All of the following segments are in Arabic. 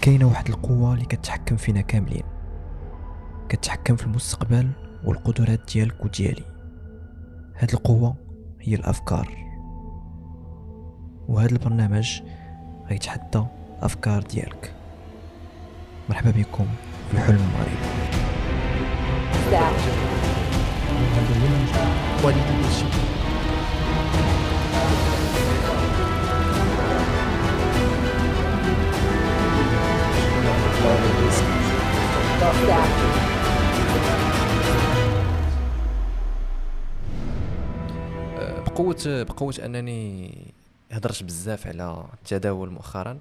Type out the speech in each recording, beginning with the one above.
كاينة واحد القوة اللي كتحكم فينا كاملين. كتحكم في المستقبل والقدرات ديالك وديالي. هاد القوة هي الأفكار. وهذا البرنامج غيتحدى الأفكار ديالك. مرحبا بكم في حلم المغرب بقوه بقوة أنني هضرت بزاف على التداول مؤخرا.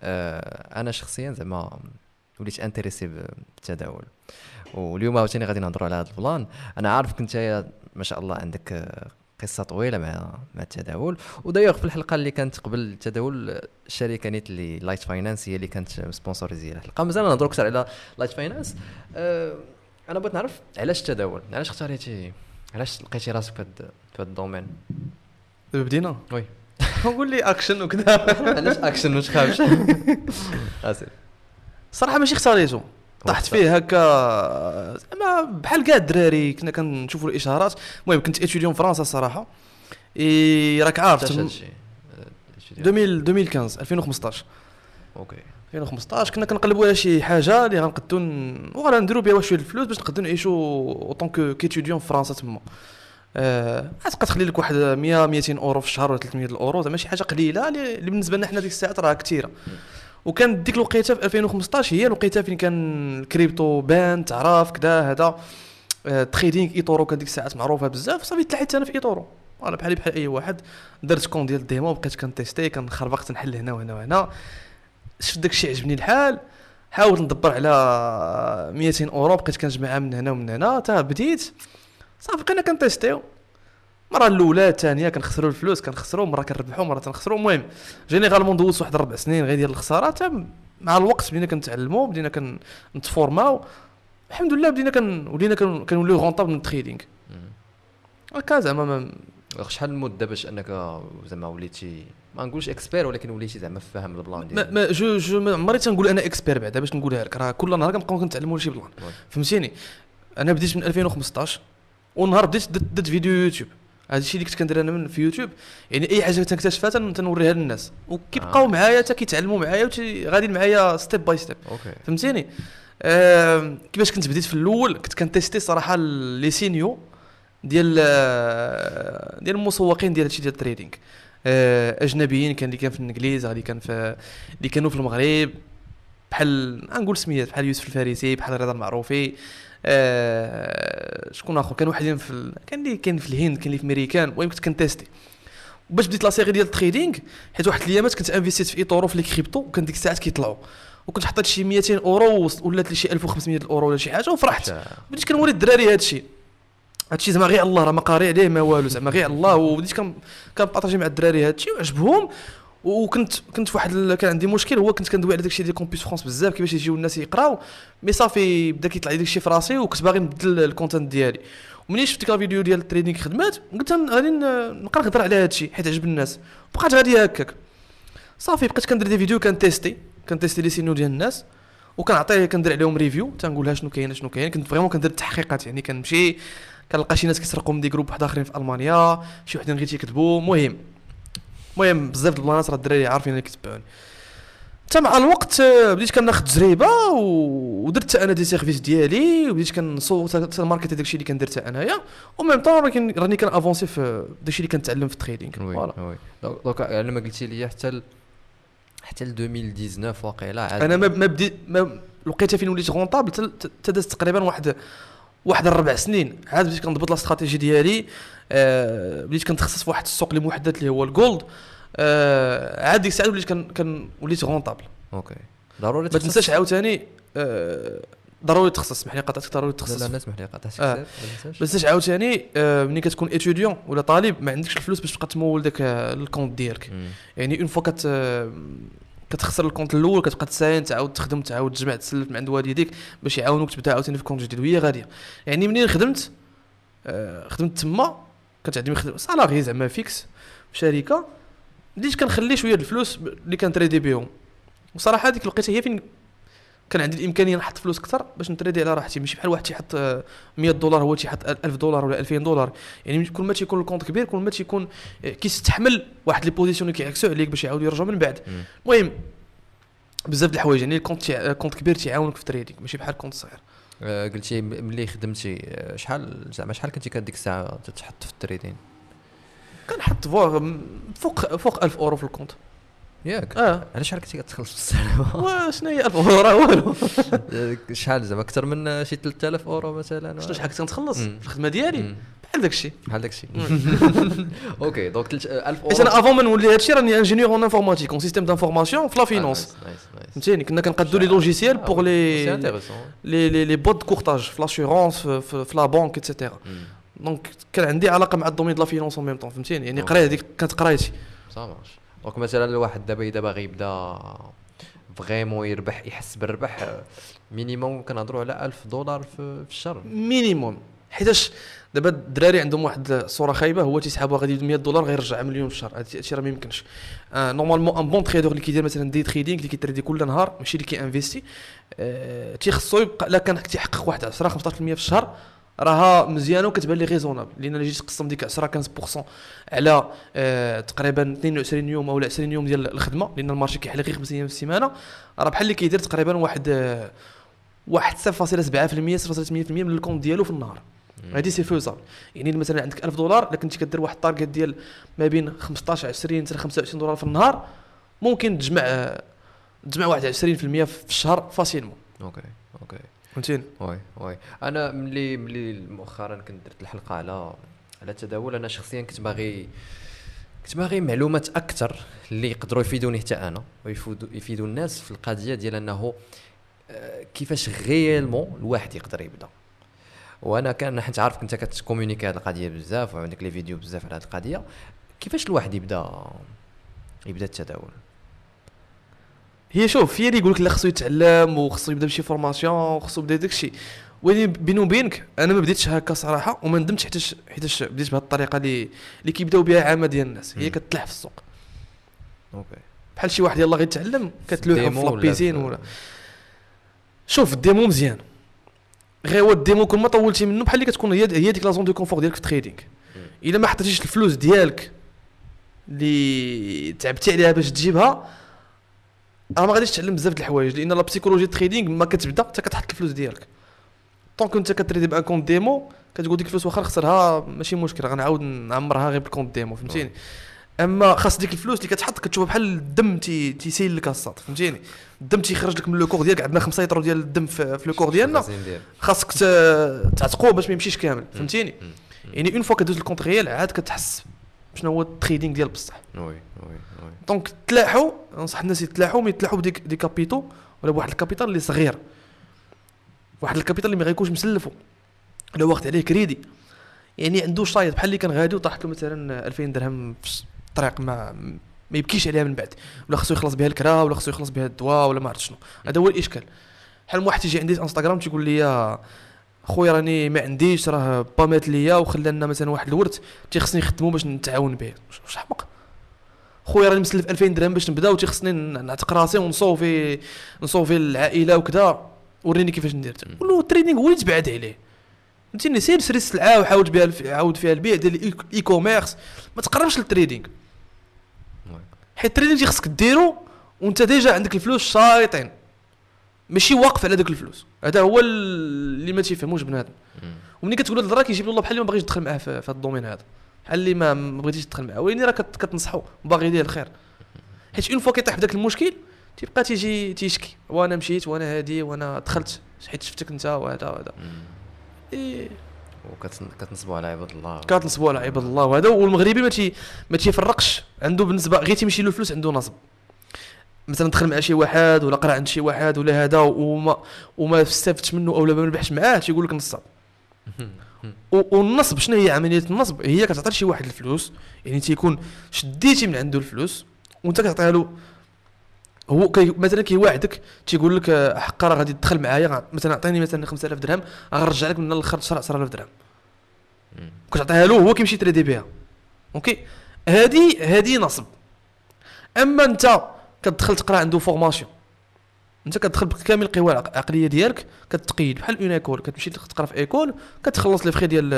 آه، أنا شخصيا زعما وليت انتريسي بالتداول. واليوم عاوتاني غادي نهضروا على هذا البلان. أنا عارف انت ما شاء الله عندك قصة طويلة مع مع التداول. ودايوغ في الحلقة اللي كانت قبل التداول الشركة نيت اللي لايت فاينانس هي اللي كانت سبونسوريزي الحلقة. مازال نهضروا أكثر على لايت فاينانس أه أنا بغيت نعرف علاش التداول؟ علاش اختاريتي؟ علاش لقيتي راسك في هذا في هذا ال domaine دابا بدينا؟ Oui. قول لي اكشن وكذا. علاش اكشن ما تخافش آسف. صراحة ماشي اختاريته. طحت فيه هكا زعما بحال كاع الدراري كنا كنشوفوا الإشارات. المهم كنت étudiant فرنسا الصراحه إي راك عارف علاش تم- هادشي 2000 2015 2015 OK. 2015 كنا كنقلبوا على شي حاجة اللي غنقدو ن- وغادا نديرو بها شوية الفلوس باش نقدروا نعيشوا tant qu'étudiant في فرنسا تما. آه تخلي لك واحد 100 200 أورو في الشهر ولا 300 الاورو زعما شي حاجة قليلة اللي بالنسبة لنا حنا ديك الساعات راه كثيره وكان ديك الوقيته في 2015 هي الوقيته فين كان الكريبتو بان تعرف كذا هذا. آه trading eToro كان ديك الساعات معروفة بزاف صافي تلحيت أنا في eToro. أنا بحالي بحال أي واحد درت compte ديال ال démo بقيت كنتيستي كنخربق نحل هنا وهنا وهنا. شفت داك الشيء عجبني الحال حاولت ندبر على 200 أورو بقيت كنجمعها من هنا ومن هنا تا بديت. صافي بقينا كنتيستيو. المره الأولى الثانية كنخسروا الفلوس كنخسروا مرة كنربحوا مرة تنخسروا. المهم généralement دوزت واحد ربع سنين غير ديال الخسارة تا مع الوقت بدينا كنتعلموا بدينا كنتفورماو الحمد لله بدينا كن ولينا كن- كنوليو rentable من ال trading هكا زعما شحال المده باش انك زعما وليتي ما نقولش expert ولكن وليتي زعما فاهم ال plan ديالك. moi je je ما عمري تنقول أنا expert بعدا باش نقولها لك. راه كل نهار كنبقاو كنتعلموا شي plan. فهمتيني؟ أنا بديت من 2015 ونهار بديت درت فيديو يوتيوب. هذا الشيء اللي كنت كندير أنا من في يوتيوب. يعني اي حاجة تنكتشفها تن- تنوريها للناس. وكيبقاو آه. معايا حتى كيتعلموا معايا غاديين معايا step by step فهمتيني؟ آه كيفاش كنت بديت في الأول؟ كنت كنتيستي صراحة les signaux ديال آه، ديال المسوقين ديال هادشي ديال ال trading آه أجنبيين كان اللي كان في الإنجليز اللي كان في اللي كانوا في المغرب. بحال نقول سميات بحال يوسف الفارسي بحال رضا المعروفي. آه شكون آخر؟ كان واحدين في ال... كان اللي كان في الهند كان اللي في امريكان المهم كنت كنتيستي وباش بديت la série ديال ال trading حيت واحد الأيامات كنت انفيستيت في eToro في les cryptos وكان ديك الساعات كيطلعوا. وكنت حطيت شي 200 أورو ولات لي شي 1500 أورو ولا شي حاجة وفرحت. بديت كنوري الدراري هادشي هادشي زعما غير الله راه ما قاري عليه ما والو زعما غير الله. وبديت كن كنبارطاجي مع الدراري هادشي وعجبهم. وكنت كنت فواحد ال- كان عندي مشكل هو كنت كندوي على داكشي ديال Campus France بزاف كيفاش يجيو الناس يقراو mais صافي بدا كيطلع لي داكشي في راسي وكنت باغي نبدل ال content ديالي. ومنين شفت ديك الفيديو ديال ال trading خدمات قلت غادي ن- نبقى نهضر على هادشي حيت عجب الناس. بقات غادي هكاك. صافي بقيت كندير des vidéos كنتيستي كنتيستي les signaux ديال الناس وكنعطيه كندير عليهم review تنقولها شنو كاين شنو كاين كنت vraiment كندير التحقيقات يعني كنمشي كنلقى شي ناس كيسرقوا من des groupes واحد آخرين في ألمانيا شي وحدين غير تيكذبوا. المهم المهم بزاف د البلانات راه الدراري عارفين اللي كيتبعوني. حتى مع الوقت آه، بديت كناخذ تجربة ودرت حتى أنا des services ديالي وبديت كنصوت ماركت داكشي اللي كندير حتى أنايا. و même temps راني راني كنأفونسي في داكشي اللي كنتعلم في ال trading. Oui voilà. Oui. Donc يعني لما قلتي لي حتى حتى ل 2019 واقيلا أنا ما ما بديت ما لقيتها فين وليت rentable تل- تداز تقريبا واحد واحد الربع سنين عاد بديت كنضبط la stratégie ديالي آه بديت كنتخصص في واحد السوق اللي محدد اللي هو ال gold آه عاد ديك الساعة وليت كن كن وليت rentable OK ضروري ما. تنساش عاوتاني آه، ضروري تخصص اسمح لي قطعتك ضروري لا تخصص لا الناس محلي قطعتك آه. ما تنساش. عاوتاني آه، ملي كتكون étudiant ولا طالب ما عندكش الفلوس باش تبقى تمول داك آه، ال compte ديالك. يعني une fois كت آه، كتخسر ال compte الأول كتبقى تساين تعاود تخدم تعاود تجمع تسلف من عند والديك باش يعاونوك تبدأ عاوتاني في compte جديد وهي غادية. يعني منين خدمت؟ آه، خدمت تما. كانت عندي salaire زعما fixe في شركة. بديت كنخلي شوية الفلوس اللي كنتريدي بهم وصراحة هذيك الوقيتة هي فين كان عندي الإمكانية نحط فلوس أكثر باش نتريدي على راحتي. ماشي بحال واحد تيحط آه، 100 دولار هو تيحط 1000 دولار ولا 2000 دولار. يعني كل ما تيكون ال compte كبير كل ما تيكون آه، كيستحمل واحد les positions اللي كيعكسوا عليك باش يعاودوا يرجعوا من بعد. المهم بزاف د الحوايج. يعني ال compte تيع- compte كبير تيعاونك في ال trading ماشي بحال compte صغير. آه، قلتي ملي خدمتي آه، شحال زعما شحال كنتي كديك الساعة تحط في ال trading كنحط فوق فوق 1000 أورو في ال compte. ياك. آه. على شحال كنتي كتخلص في السنة وشنو هي؟ 1000 أورو. راه والو شحال زعما أكثر من شي 3000 أورو مثلا؟ شنو شحال كنت كنتخلص. في الخدمة ديالي. بحال داك الشيء بحال داك الشيء OK donc تلت- آه، 1000 حيت أورو. أنا avant ما نولي هادشي راني ingénieur en informatique en système d'information في la finance Nice فهمتيني؟ كنا كنقادو les logiciels pour les les les les boîtes courtage في l'assurance في, la banque et cetera donc كان عندي علاقة مع ال domaine de la finance en même temps فهمتيني؟ يعني. قراية هذيك كانت قرايتي. marche donc مثلا الواحد دابا إذا باغي يبدأ vraiment يربح يحس بالربح minimum كنهضروا على 1000 دولار في الشهر. minimum. حيتاش دابا الدراري عندهم واحد الصورة خايبة هو تيسحبوا غادي يدير 100 دولار غيرجع مليون في الشهر. هادشي راه ما يمكنش. آه normalement un bon trader اللي كيدير مثلا day trading اللي كيتريدي كل نهار ماشي اللي كيانفيستي آه تيخصو يبقى لا كان تيحقق واحد 10 15% في الشهر راها مزيانة وكتبان لي raisonnable لأن الا جيت تقسم ديك 10 15% على آه تقريبا 22 يوم أو 20 يوم ديال الخدمة. لأن ال marché كيحل غير 5 أيام في السيمانة. راه بحال اللي كيدير تقريبا واحد آه واحد 0.7% 0.8% من ال compte ديالو في النهار. هادي c'est faisable. يعني مثلا عندك 1000 دولار إلا كنتي كدير واحد ال target ديال ما بين 15 20 حتى 25 دولار في النهار ممكن تجمع آه، تجمع واحد 20% في الشهر facilement. okay okay. فهمتيني oui oui. أنا ملي ملي مؤخرا كنت درت الحلقة على على التداول أنا شخصيا كنت باغي كنت باغي معلومات أكثر اللي يقدروا يفيدوني حتى أنا ويفيدوا يفيدوا الناس في القضية ديال أنه آه، كيفاش réellement الواحد يقدر يبدأ. وأنا كان حيت عارف كنت كت communiquer هذه القضية بزاف وعندك les vidéos بزاف على هذه القضية. كيفاش الواحد يبدأ يبدأ التداول؟ هي شوف هي اللي يقول لك لا خصو يتعلم وخصو يبدا بشي formation وخصو يبدا داك الشيء ولكن بيني وبينك أنا ما بديتش هكا صراحة وما ندمتش حيتاش حيتاش بديت بهذه الطريقة اللي اللي كيبداو بها عامة ديال الناس. هي. كتلح في السوق. okay. بحال شي واحد يلاه غيتعلم كتلوحو في la piscine ولا شوف ال démo مزيان. غير هو ال démo كل ما طولتي منه بحال اللي كتكون هي هي ديك la zone de confort ديالك في ال trading. إلا ما حطيتيش الفلوس ديالك اللي تعبتي عليها باش تجيبها راه ما غاديش تعلم بزاف د الحوايج لأن la psychologie ال trading ما كتبدا حتى كتحط الفلوس ديالك. donc انت ك trader ي ب un compte démo كتقول ديك الفلوس واخا نخسرها ماشي مشكل غنعاود نعمرها غير بال compte démo فهمتيني؟ أما خاص ديك الفلوس اللي كتحط كتشوفها بحال الدم تي تيسيل لك الصاد فهمتيني؟ الدم تيخرج لك من le corps ديالك عندنا 5 لتر ديال الدم في, le corps ديالنا. خاصك تعتقوه باش ما يمشيش كامل فهمتيني. يعني une fois كدوز ال compte réel عاد كتحس شنو هو ال trading ديال بصح. oui oui oui. donc تلاحوا نصح الناس يتلاحوا mais يتلاحوا بديك des capitaux ولا بواحد ال capital اللي صغير. واحد الكابيتال اللي ما غيكونش مسلفو. ولا واخد عليه كريدي. يعني عنده شايط بحال اللي كان غادي وطاحت له مثلا 2000 درهم في الطريق ما ما يبكيش عليها من بعد. ولا خصو يخلص بها الكرا ولا خصو يخلص بها الدواء ولا ما عرفت شنو. هذا هو الإشكال. بحال واحد تيجي عندي في انستغرام تيقول لي خويا راني ما عنديش راه با مات ليا وخلانا مثلا واحد الورث تيخصني نخدمو باش نتعاون به واش حمق خويا راني مسلف 2000 درهم باش نبدا وتيخصني نعتق راسي ون sauver ن sauver العائله وكذا وريني كيفاش ندير قول له ال trading هو اللي تبعد عليه فهمتيني سير شري السلعه وحاول بها الف- عاود فيها البيع ديال ال e-commerce ما تقربش لل trading. حيت ال trading خصك ديرو وانت déjà عندك الفلوس شايطين ماشي واقف على داك الفلوس. هذا هو ال- اللي ما تيفهموش بنادم. مم. ومنين كتقول هذا الراه كيجيب له الله بحال اللي ما باغيش يدخل معاه في, هذا ال domaine هذا. بحال اللي ما بغيتيش تدخل معاه. ولكن راه كت- كتنصحو. باغي يدير الخير. حيت une fois كيطيح في ذاك المشكل تيبقى تيجي تيشكي. وأنا مشيت وأنا هادي وأنا دخلت. حيت شفتك انت وهذا وهذا. إيه. وكتنصبوا على عباد الله. كتنصبوا على عباد الله. وهذا والمغربي ما تي ما تيفرقش. عنده بالنسبة غير تيمشي له الفلوس عنده نصب. مثلا دخل مع شي واحد ولا قرأ عند شي واحد ولا هذا وما وما استفدتش منه اولا ما ربحش معاه تيقول لك نصاب. و- والنصب شنو هي؟ عملية النصب؟ هي كتعطي لشي واحد الفلوس يعني تيكون شديتي من عنده الفلوس وانت كتعطيها له. هو كي مثلا كيواعدك تيقول لك حقا راه غادي تدخل معايا مثلا عطيني مثلا 5000 درهم غنرجع لك من الآخر 10000 درهم. كتعطيها له هو كيمشي ي trader بها okay؟ هادي هادي نصب. أما أنت كتدخل تقرا عنده formation انت كتدخل بكامل القوى العق- العقلية ديالك كتقيد. بحال une école كتمشي تقرا في école كتخلص les frais ديال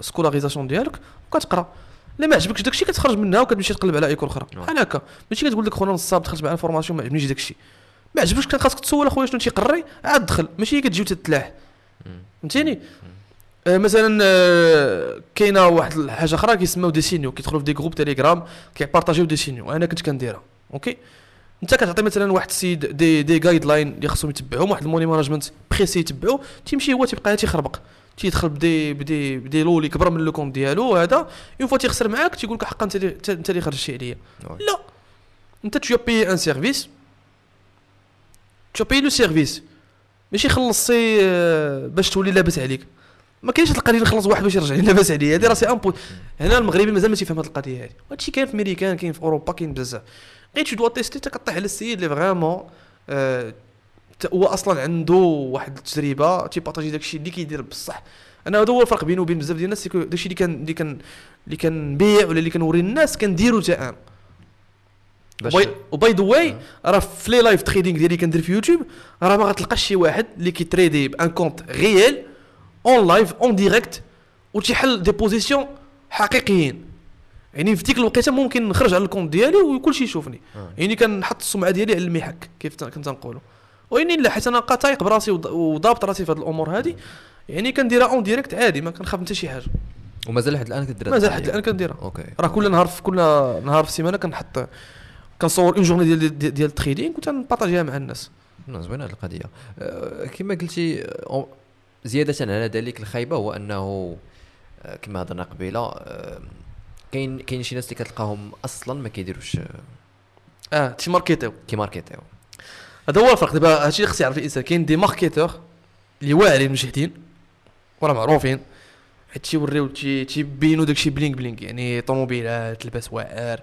ال scolarisation ديالك وكتقرا. لا ما عجبكش داكشي كتخرج منها وكتمشي تقلب على école أخرى. بحال هكا. ماشي كتقول لك خونا نصاب دخلت مع ال formation ما عجبنيش داكشي. ما عجبكش كان خاصك تسول أخويا شنو تيقري عاد دخل. ماشي كتجيو تتلاح فهمتيني؟ آه مثلا آه كاينة واحد الحاجة أخرى كيسموا des signaux كيدخلوا في des groupes تيليجرام كي partager و des signaux أنا كنت كنديرها okay؟ انت كتعطي مثلا واحد السيد des des guidelines اللي خصهم يتبعوهم واحد ال money management précis يتبعو تيمشي هو تيبقى تيخربق. تيدخل بدي بدي بدي لو اللي كبر من le compte ديالو هذا une fois تيخسر معاك تيقول لك حقا انت انت- اللي خرجتي عليا. oui. لا. انت payé un service. tu as payé le service. ماشي خلصتي آه، باش تولي لاباس عليك. ما كاينش هاد القضية نخلص واحد باش يرجع لي لاباس عليا. هذه راه c'est un peu هنا المغربي مازال ما تيفهم هاد القضية هذه هادشي كاين في ميريكان كاين في أوروبا كاين بزاف. غير tu dois tester أنت كطيح على السيد اللي vraiment آه، هو أصلا عنده واحد التجربة تي partager داكشي اللي كيدير بصح. أنا هذا هو الفرق بينه وبين بزاف ديال الناس داكشي اللي كان اللي كان اللي كنبيع ولا اللي كنوري الناس كنديرو حتى أنا و by the way راه في les live trading ديالي كندير في يوتيوب راه ما غتلقاش شي واحد اللي كي trader ب un compte réel en live en direct وتيحل des positions حقيقيين. يعني في ديك الوقيته ممكن نخرج على ال compte ديالي وكل شيء يشوفني. آه. يعني كنحط السمعة ديالي على المحك كيف كنت نقولوا ويني لا حيت أنا قاطايق براسي وض- وضابط راسي في هذه الأمور هذه يعني كنديرها en direct عادي ما كنخاف حتى شي حاجة. ومازال لحد الآن كدير مازال حتى الآن كنديرها. okay. راه كل نهار في كل نهار في السيمانة كنحط كنصور une journée ديال ديال, ديال ال trading وتن partager ها مع الناس. نعم، زوينة هذه القضية. أه، كما قلتي زيادة على ذلك الخيبه هو أنه أه، كما هضرنا قبيلة كاين كاين شي ناس اللي كتلقاهم أصلا ما كيديروش آه تيماركيتيو كيماركيتيو هذا هو الفرق. دابا هادشي اللي خص يعرف الإنسان كاين دي ماركيتور اللي واعرين مجهدين وراه معروفين. حيت تيوريو تي- تيبينوا داكشي bling bling يعني طوموبيلات لباس واعر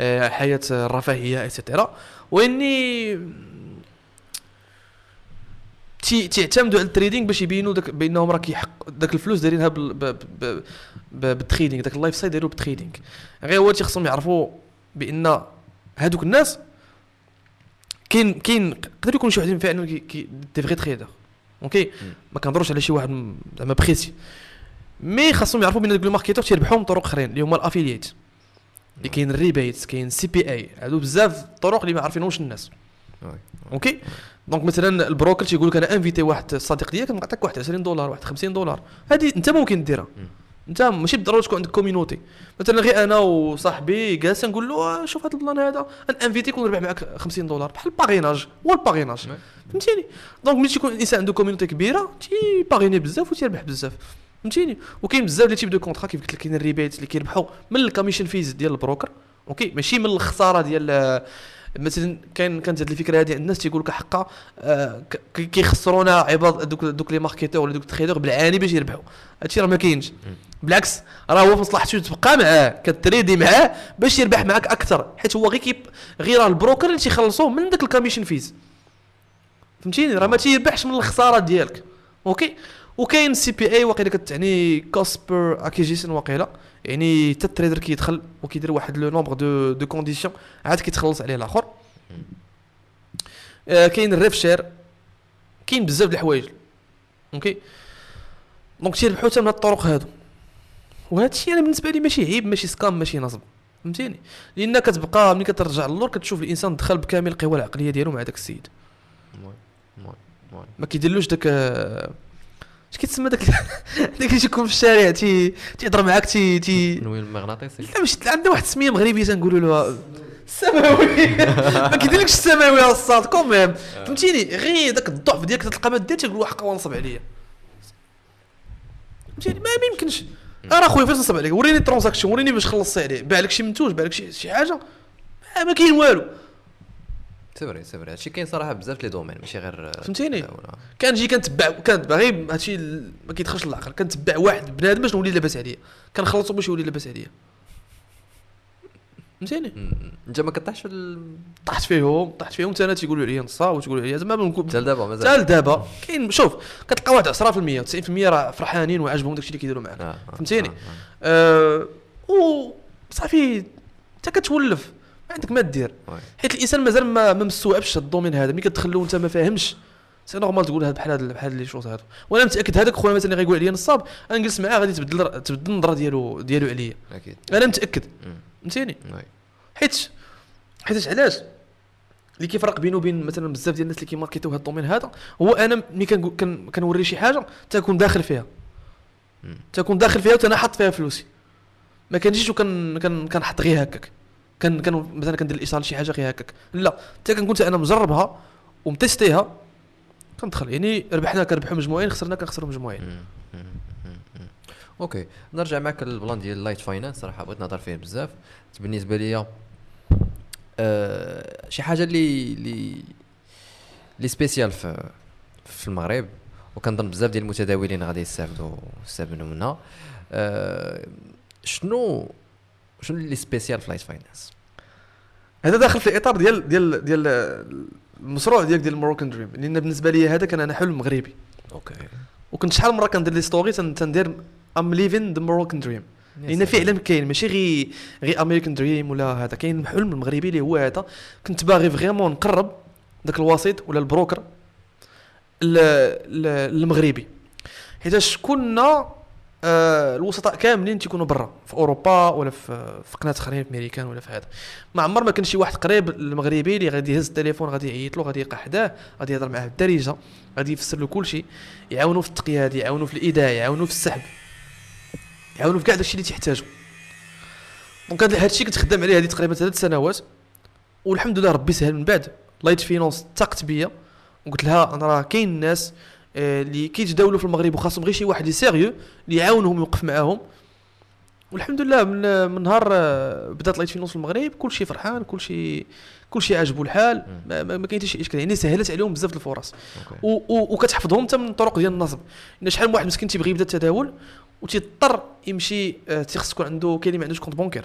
آه، حياة الرفاهيه et cetera وإني تيعتمدوا على ال trading باش يبينوا داك بأنهم راه كيحق داك الفلوس دايرينها بال trading داك ال lifestyle دايرو بال trading. غير هو تيخصهم يعرفوا بأن هادوك الناس كاين كاين يقدر يكون شي واحد فعلا que des vrais traders. OK؟ ما كنهضروش على شي واحد زعما précis. Mais خاصهم يعرفوا بأن دوك les marketeurs تيربحوا من طرق أخرين اللي هما ال affiliate اللي كاين ال rebate كاين CPA. هادو بزاف طرق اللي ما عارفينهمش الناس. OK؟ Donc مثلا ال broker تيقول لك أنا inviter واحد الصديق ديالك نعطيك واحد 20 دولار واحد 50 دولار. هذه أنت ممكن ديرها. أنت ماشي بالضرورة تكون عندك community مثلا غير أنا وصاحبي جالس نقول له آه، شوف هذا البلان هذا انفيتيك ونربح معك 50 دولار بحال ال parrainage هو ال parrainage. فهمتيني؟ Donc ملي تيكون الإنسان عنده community كبيرة تيبارايني بزاف وتيربح بزاف. فهمتيني؟ وكاين بزاف les types de contrats كيف قلت لك كاين ال rebate اللي كيربحوا من ال commission fees ديال ال broker OK؟ ماشي من الخسارة ديال مثلا كاين كانت هذه الفكرة هذه عند الناس تيقول لك حقا آه، كيخسرونا عباد دوك دوك les marketeurs ولا دوك ال trader بالعاني باش يربحوا. هادشي راه ما كاينش. بالعكس راه هو في مصلحته تبقى معاه كتريدي معاه باش يربح معاك أكثر حيت هو غير كيب غير ال broker اللي تيخلصوه من داك ال commission fees. فهمتيني؟ راه ما تيربحش من الخساره ديالك. OK. وكاين CPA واقيلا كتعني cost per acquisition واقيلا. يعني حتى ال trader كيدخل وكيدير واحد le nombre de de conditions عاد كيتخلص عليه الآخر. آه كاين ال rev share. كاين بزاف د الحوايج. OK. Donc تيربحوا حتى من الطرق هادو. وهذا الشيء أنا بالنسبة لي ماشي عيب ماشي scam ماشي نصب. فهمتيني؟ لأن كتبقى ملي كترجع للور كتشوف الإنسان دخل بكامل القوى العقلية ديالو مع داك السيد. ما كيديرلوش داك اش كيتسمى داك داك اللي تيكون في الشارع تي تيهضر معاك تي تي التنويم المغناطيسي لا مش عندنا واحد السميه مغربيه تنقولوا له السماوي ما كيديرلكش السماوي الصاد quand même فهمتيني غير داك الضعف ديالك تلقى ما دير تيقول حقا ونصب عليا فهمتيني ما يمكنش أنا اخويا فاش نصب عليك وريني la transaction وريني باش خلصتي عليه باع لك شي منتوج باع لك شي حاجة ما كاين والو C'est vrai c'est vrai هادشي كاين صراحة بزاف les domaines ماشي غير آه، فهمتيني؟ كنجي كنتبع كنتبع غير هادشي ما كيدخلش للعقل. كنتبع واحد بنادم باش نولي لاباس عليا. كنخلصو باش يولي لاباس عليا. فهمتيني. انت ما كطيحش في طحت فيهم طحت فيهم. حتى أنا تيقولوا لي نصاب وتقولوا لي زعما حتى لدابا مازال. حتى لدابا. كاين شوف كتلقى واحد 10% 90% راه فرحانين وعاجبهم داكشي اللي كيديروا معاك. آه، آه، فهمتيني؟ و صافي انت كتولف. عندك ما دير. حيت الإنسان مازال ما ما مستوعبش ال domaine هذا ملي كتدخل له وانت ما فاهمش c'est normal تقول هاد بحال هاد بحال les choses هادو. وأنا متأكد هذاك خويا مثلا اللي غيقول عليا نصاب أنا نجلس معاه غادي تبدل تبدل النظرة ديالو ديالو عليا. أكيد. أنا متأكد. فهمتيني. حيت حيت علاش؟ اللي كيفرق بينه وبين مثلا بزاف ديال الناس اللي كيماركيتيو هذا ال domaine هذا هو أنا ملي كنوري شي حاجة تكون داخل فيها. تكون داخل فيها وتنا حاط فيها فلوسي. ما كنجيش وكن كن كنحط غير هكاك. كان كان مثلا كندير الإيصال لشي حاجة غير هكاك. لا حتى كنكون أنا مجربها ومتيستيها كندخل يعني ربحنا كنربحوا مجموعين خسرنا كنخسروا مجموعين. OK. نرجع معك لل plan ديال ال Lite Finance صراحة بغيت نهضر فيه بزاف. بالنسبة ليا آه شي حاجة اللي اللي اللي spécial في في المغرب وكنظن بزاف ديال المتداولين غادي يستافدوا يستافدوا منها آه شنو شنو اللي spécial في Lite Finance هذا داخل في الاطار ديال ديال ديال المشروع ديالك ديال ال Moroccan dream لأن بالنسبة لي هذا كان أنا حلم مغربي. OK. وكنت شحال من مرة كندير les stories تن- تندير I'm living the Moroccan dream لأن فعلا كاين ماشي غير غير American dream ولا هذا. كاين حلم المغربي اللي هو هذا. كنت باغي vraiment نقرب ذاك الوسيط ولا ال broker المغربي حيتاش كنا آه الوسطاء كاملين تيكونوا برا في أوروبا ولا في قارات اخرين في أمريكان ولا في هذا. ما عمر ما كان شي واحد قريب المغربي اللي غادي يهز التليفون غادي يعيط له غادي يلقى حداه غادي يهضر معاه بالدارجة غادي يفسر له كل شيء يعاونوا في التقياد يعاونوا في الايداع يعاونوا في السحب يعاونوا في كاع داكشي اللي تيحتاجو Donc هذا الشيء كنت خدام عليه هذه تقريبا ثلاث سنوات والحمد لله ربي سهل من بعد. Lite Finance ثقت بيا وقلت لها أنا راه كاين ناس اللي كيتداولوا في المغرب وخاصهم غير شي واحد اللي sérieux اللي يعاونهم يوقف معاهم. والحمد لله من من نهار آه، بدات Lite Finance في المغرب كل شيء فرحان كل شيء كل شيء عاجبو الحال. ما, ما, كاين حتى شي إشكال. يعني سهلت عليهم بزاف الفرص. وكتحفظهم حتى من الطرق ديال النصب. لأن شحال من واحد مسكين تيبغي يبدا التداول وتيضطر يمشي آه، تيخص يكون عنده كاين اللي ما عندوش compte bancaire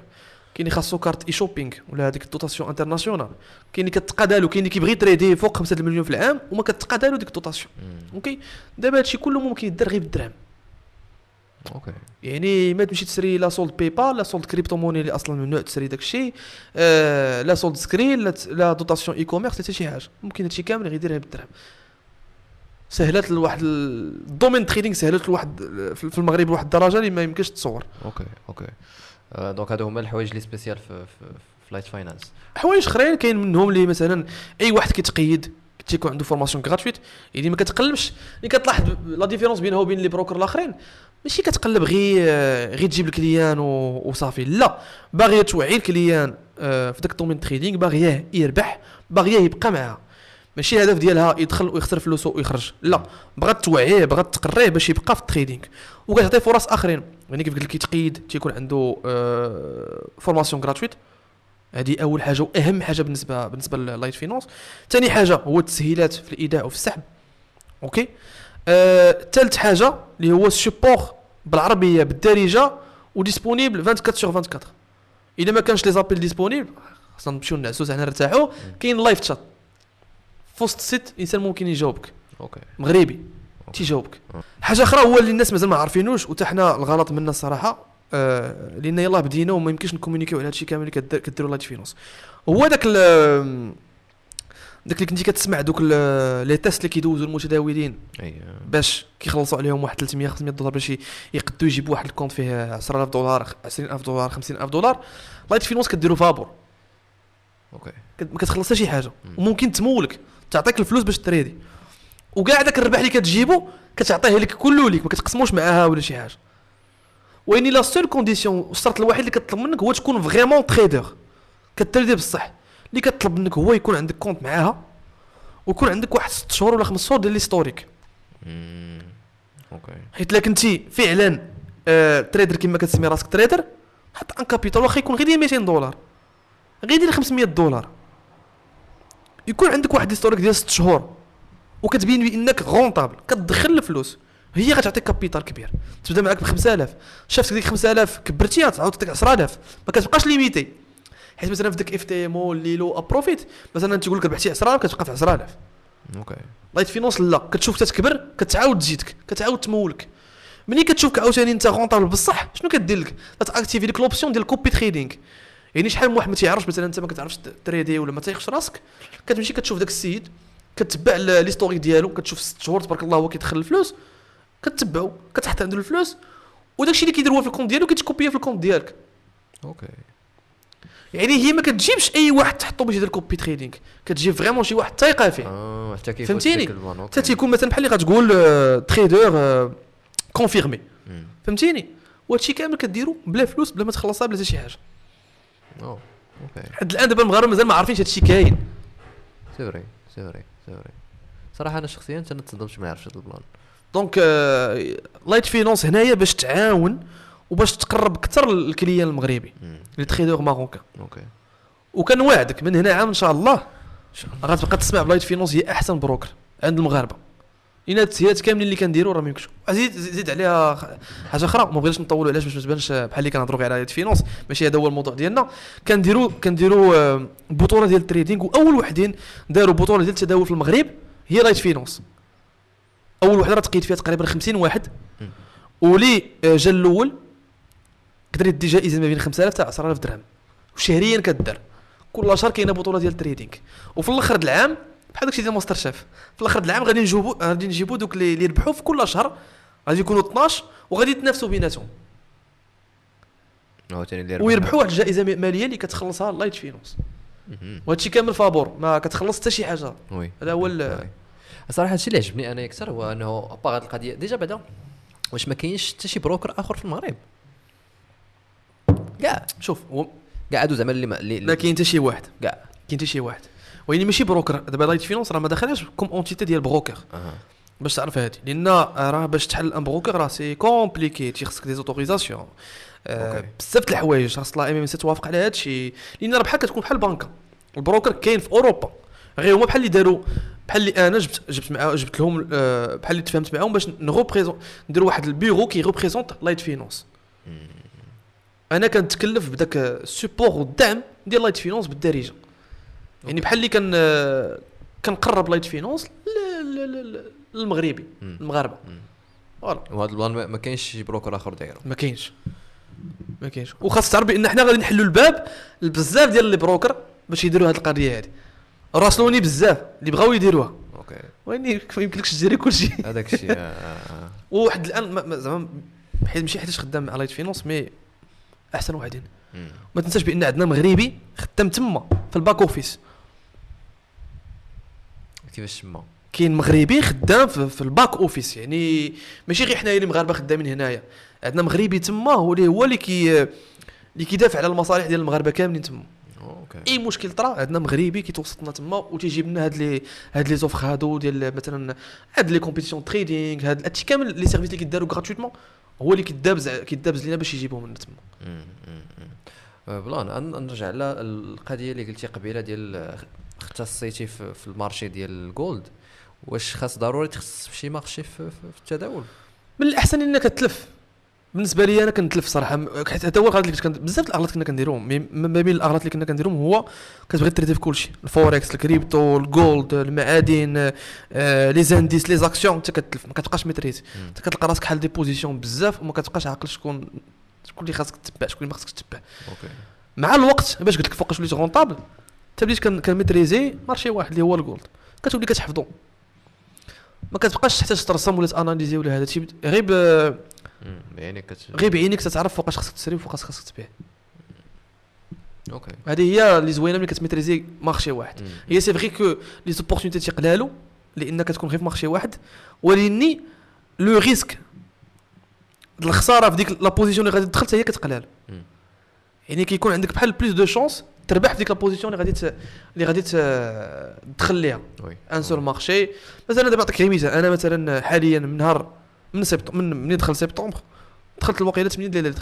كاين اللي خاصو carte e-shopping ولا هذيك ال dotation internationale. كاين اللي كتقادى له كاين اللي كيبغي trader فوق 5 المليون في العام وما كتقادى له ديك ال dotation. OK؟ دابا هادشي كله ممكن يدار غير بالدرهم. OK. يعني ما تمشي تشري لا solde PayPal لا solde crypto-monnaie اللي أصلا ممنوع تشري داك الشيء آه لا solde Skrill لا, dotation e-commerce حتى شي حاجة. ممكن هادشي كامل غيديرها بالدرهم. سهلات لواحد ال- ال domaine trading سهلات لواحد في المغرب لواحد الدرجة اللي ما يمكنش تصور. OK OK. Donc هادو هما الحوايج اللي spécial في في لايت فاينانس حوايج اخرين كاين منهم اللي مثلا أي واحد كيتقيد تيكون عنده formation gratuite يعني ما كتقلبش. اللي كتلاحظ la différence بينها وبين les brokers الآخرين. ماشي كتقلب غير غير تجيب ال client وصافي. لا. باغيه توعي ال client آه، في داك ال domaine trading باغيه يربح باغيه يبقى معاها ماشي الهدف ديالها يدخل ويخسر فلوسه ويخرج. لا بغات توعيه بغات تقريه باش يبقى في ال trading وكتعطيه فرص آخرين. يعني كيف قلت لك كيتقيد تيكون عنده آه، formation gratuite هذه أول حاجة وأهم حاجة بالنسبة بالنسبة ل LiteFinance ثاني حاجة هو التسهيلات في الإيداع وفي السحب. OK؟ ثالث آه حاجة اللي هو ال support بالعربية بالدارجة و disponible 24 sur 24 إذا ما كانش les appels disponibles خاصنا نمشيو نعسو حنا نرتاحوا كاين live chat في وسط ال site الانسان ممكن يجاوبك. OK. مغربي. تيجاوبك. حاجة أخرى هو اللي الناس مازال ما عارفينوش وتا حنا الغلط منا الصراحة آه لأن يلاه بدينا وما يمكنش ن communiquيو على هادشي كامل اللي كدير- كديروا LiteFinance هو داك داك اللي كنتي كتسمع دوك les tests اللي كيدوزوا المتداولين. باش كيخلصوا عليهم واحد 300 500 دولار باش يقدوا يجيبوا واحد الكونت فيه 10000 دولار 20000 دولار 50000 دولار. LiteFinance كديروا فابور. OK. ما كتخلص شي حاجة وممكن تمولك. تعطيك الفلوس باش trader وكاع داك الربح اللي كتجيبو كتعطيه لك كله ليك ما كتقسموش معاها ولا شي حاجة. ويني la seule condition الشرط الوحيد اللي كطلب منك هو تكون vraiment trader كت tradeي بصح. اللي كطلب منك هو يكون عندك compte معاها ويكون عندك واحد 6 شهور ولا 5 شهور ديال ال historique مم. OK حيت الا كنتي فعلا آه trader كما كتسمي راسك trader حط un capital واخا يكون غير ديال 200 دولار. غير ديال 500 دولار. يكون عندك واحد historique ديال ست شهور وكتبين بأنك rentable كتدخل الفلوس هي غتعطيك capital كبير. تبدا معاك ب 5000 شافت ديك 5000 كبرتيها تعاود تعطيك 10000 ما كتبقاش limité حيت مثلا في ديك FTMO ليلو ابروفيت مثلا تقول لك ربحتي 10000 كتبقى في 10000 OK. LiteFinance لا كتشوف تتكبر كتعاود تزيدك كتعاود تمولك. ملي كتشوفك عاوتاني أنت rentable بصح شنو كدير لك؟ ت activer ديك l'option ديال copy trading يعني شحال من واحد ما تيعرفش مثلا أنت ما كتعرفش trader ولا ما تايخش راسك كتمشي كتشوف داك السيد كتبع l'historique ديالو كتشوف ست شهور تبارك الله هو كيدخل الفلوس كتبعو كتحط عنده الفلوس وداكشي اللي كيدير هو في ال compte ديالو كيت copierه في ال compte ديالك. OK. يعني هي ما كتجيبش أي واحد تحطو باش يدير copy trading كتجيب vraiment شي واحد تايقه فيه. آه حتى كيفوت فهمتيني؟ حتى تيكون مثلا بحال اللي غتقول آه، trader confirmé. فهمتيني؟ وهادشي كامل كديرو بلا فلوس بلا ما تخلصها بلا حتى شي حاجة. أوه، OK. حد الآن دابا المغاربه مازال ما عارفينش هادشي كاين. C'est vrai c'est vrai c'est vrai صراحة أنا شخصيا أنا تصدمت ما نعرفش هذا ال plan. Donc آه، LiteFinance هنايا باش تعاون وباش تقرب أكثر لل client المغربي. les traders marocains. OK. وكنوعدك من هنا عام إن شاء الله غتبقى تسمع ب LiteFinance هي أحسن broker عند المغاربة. لأن هاد التسهيلات كاملين اللي كنديروا راه ما يمكنش. زيد زيد عليها حاجة أخرى ما بغيتش نطولوا علاش باش ما تبانش بحال اللي كنهضروا غير على Finance ماشي هذا هو الموضوع ديالنا. كنديروا كنديروا آه، بطولة ديال ال trading وأول وحدين داروا بطولة ديال التداول في المغرب هي LiteFinance أول وحدة راه تقيت فيها تقريبا 50 واحد. ولي آه، جا الأول قدر يدي جائزة ما بين 5000 حتى 10000 درهم. وشهريا كدار. كل شهر كاينة بطولة ديال ال trading. وفي الأخر د العام بحال داكشي ديال ماستر شيف. في الآخر العام غادي نجيبو غادي نجيبو دوك اللي اللي ربحوا في كل شهر غادي يكونوا 12 وغادي يتنافسوا بيناتهم. ويربحوا واحد الجائزة مالية اللي كتخلصها LiteFinance مهم. وهادشي كامل فابور ما كتخلص حتى شي حاجة. Oui. هذا هو ال- Oui. صراحة هادشي اللي عجبني أنا أكثر هو أنه à part هاد القضية déjà بعدا واش ما كاينش حتى شي broker آخر في المغرب. كاع. شوف كاع هادو زعما اللي ما اللي ما كاين حتى شي واحد. كاع. كاين حتى شي واحد. ويعني ماشي broker. دابا LiteFinance راه ما دخلهاش comme entité ديال broker. باش تعرف هادي. لأن راه باش تحل un broker راه c'est compliqué تيخصك des autorisations. بزاف د الحوايج. خاص l'AMMC توافق على هادشي لأن راه بحال كتكون بحال بنكة. ال broker كاين في أوروبا. غير هما بحال اللي داروا بحال اللي أنا جبت جبت مع جبت لهم آه، بحال اللي تفاهمت معاهم باش ن représente نديروا واحد bureau qui représente LiteFinance. أنا كنتكلف بداك ال support والدعم ديال LiteFinance بالدارجة. يعني بحال اللي كان آه، كنقرب LiteFinance للمغربي. المغاربة. Voilà. وهذا ال plan ما- كاينش شي broker آخر دايرو. ما كاينش. ما كاينش. وخاص تعرف بأن حنا غادي نحلوا الباب لبزاف ديال les brokers باش يديروا هذه القضية هذه راسلوني بزاف اللي بغاو يديروها. OK. واني ما يمكنلكش تجري كلشي. هذاك الشيء آه، آه. وواحد الآن ما- ما- زعما حيت ماشي حيتاش خدام مع LiteFinance mais أحسن واحدين. ما تنساش بأن عندنا مغربي خدام تما في ال back office. كيفاش تما كاين مغربي خدام في, في ال back office يعني ماشي غير حنايا اللي مغاربة خدامين هنايا. عندنا مغربي تما هو اللي هو اللي كي اللي كيدافع على المصالح ديال المغاربة كاملين تما. OK. أي مشكل طرا عندنا مغربي كيتوسطنا تما وتيجيب لنا هاد لي هاد les offres هادو ديال مثلا هاد les compétitions trading هاد هادشي كامل les services اللي كيداروا gratuitement هو اللي كيدابز كيدابز لينا باش يجيبهم لنا تما. بلا أن- نرجع على القضية اللي قلتي قبيلة ديال اختصيتي في, في ال marché ديال ال gold. واش خاص ضروري تخصص في شي marché في, في, التداول؟ من الأحسن إنك تألف. بالنسبة لي أنا كنتألف صراحة. حيت هذا هو الغلط اللي كنت كن- بزاف د الأغلاط كنا كنديروهم مي- م- ما بين الأغلاط اللي كنا كنديروهم هو كتبغي trader في كلشي. ال forex ال crypto ال gold المعادن آه، les indices les actions. انت كتتلف. ما كتبقاش maîtriser. انت كتلقى راسك حال des positions بزاف وما كتبقاش عاقل شكون شكون اللي خاصك تتبع شكون اللي ما خاصكش تتبع. مع الوقت باش قلت لك فوقاش وليت rentable. حتى بديت كن- كن maîtriser marché واحد اللي هو ال gold كتولي كتحفظو. ما كتبقاش تحتاج ترسم ولا ت analyser ولا هذا الشيء. غير ب-. يعني غير بعينيك تتعرف فوقاش خاصك تشري وفوقاش خاصك تبيع. OK. هذه هي اللي زوينة ملي كت maîtriser marché واحد. مم. هي c'est vrai que les opportunités تيقلالو لأن كتكون غير في marché واحد. ولكن le risque الخسارة في ديك لا بوزيسيون اللي غادي تدخل حتى هي كتقلال. يعني كيكون عندك بحال بلوس دو شونس تربح في ديك لا بوزيسيون اللي غادي اللي غادي تدخل ليها. ان سول مارشي مثلا دابا نعطيك غير مثال أنا مثلا حاليا من نهار من سبت من منين دخل سبتمبر دخلت الوقيله 8 ديال لي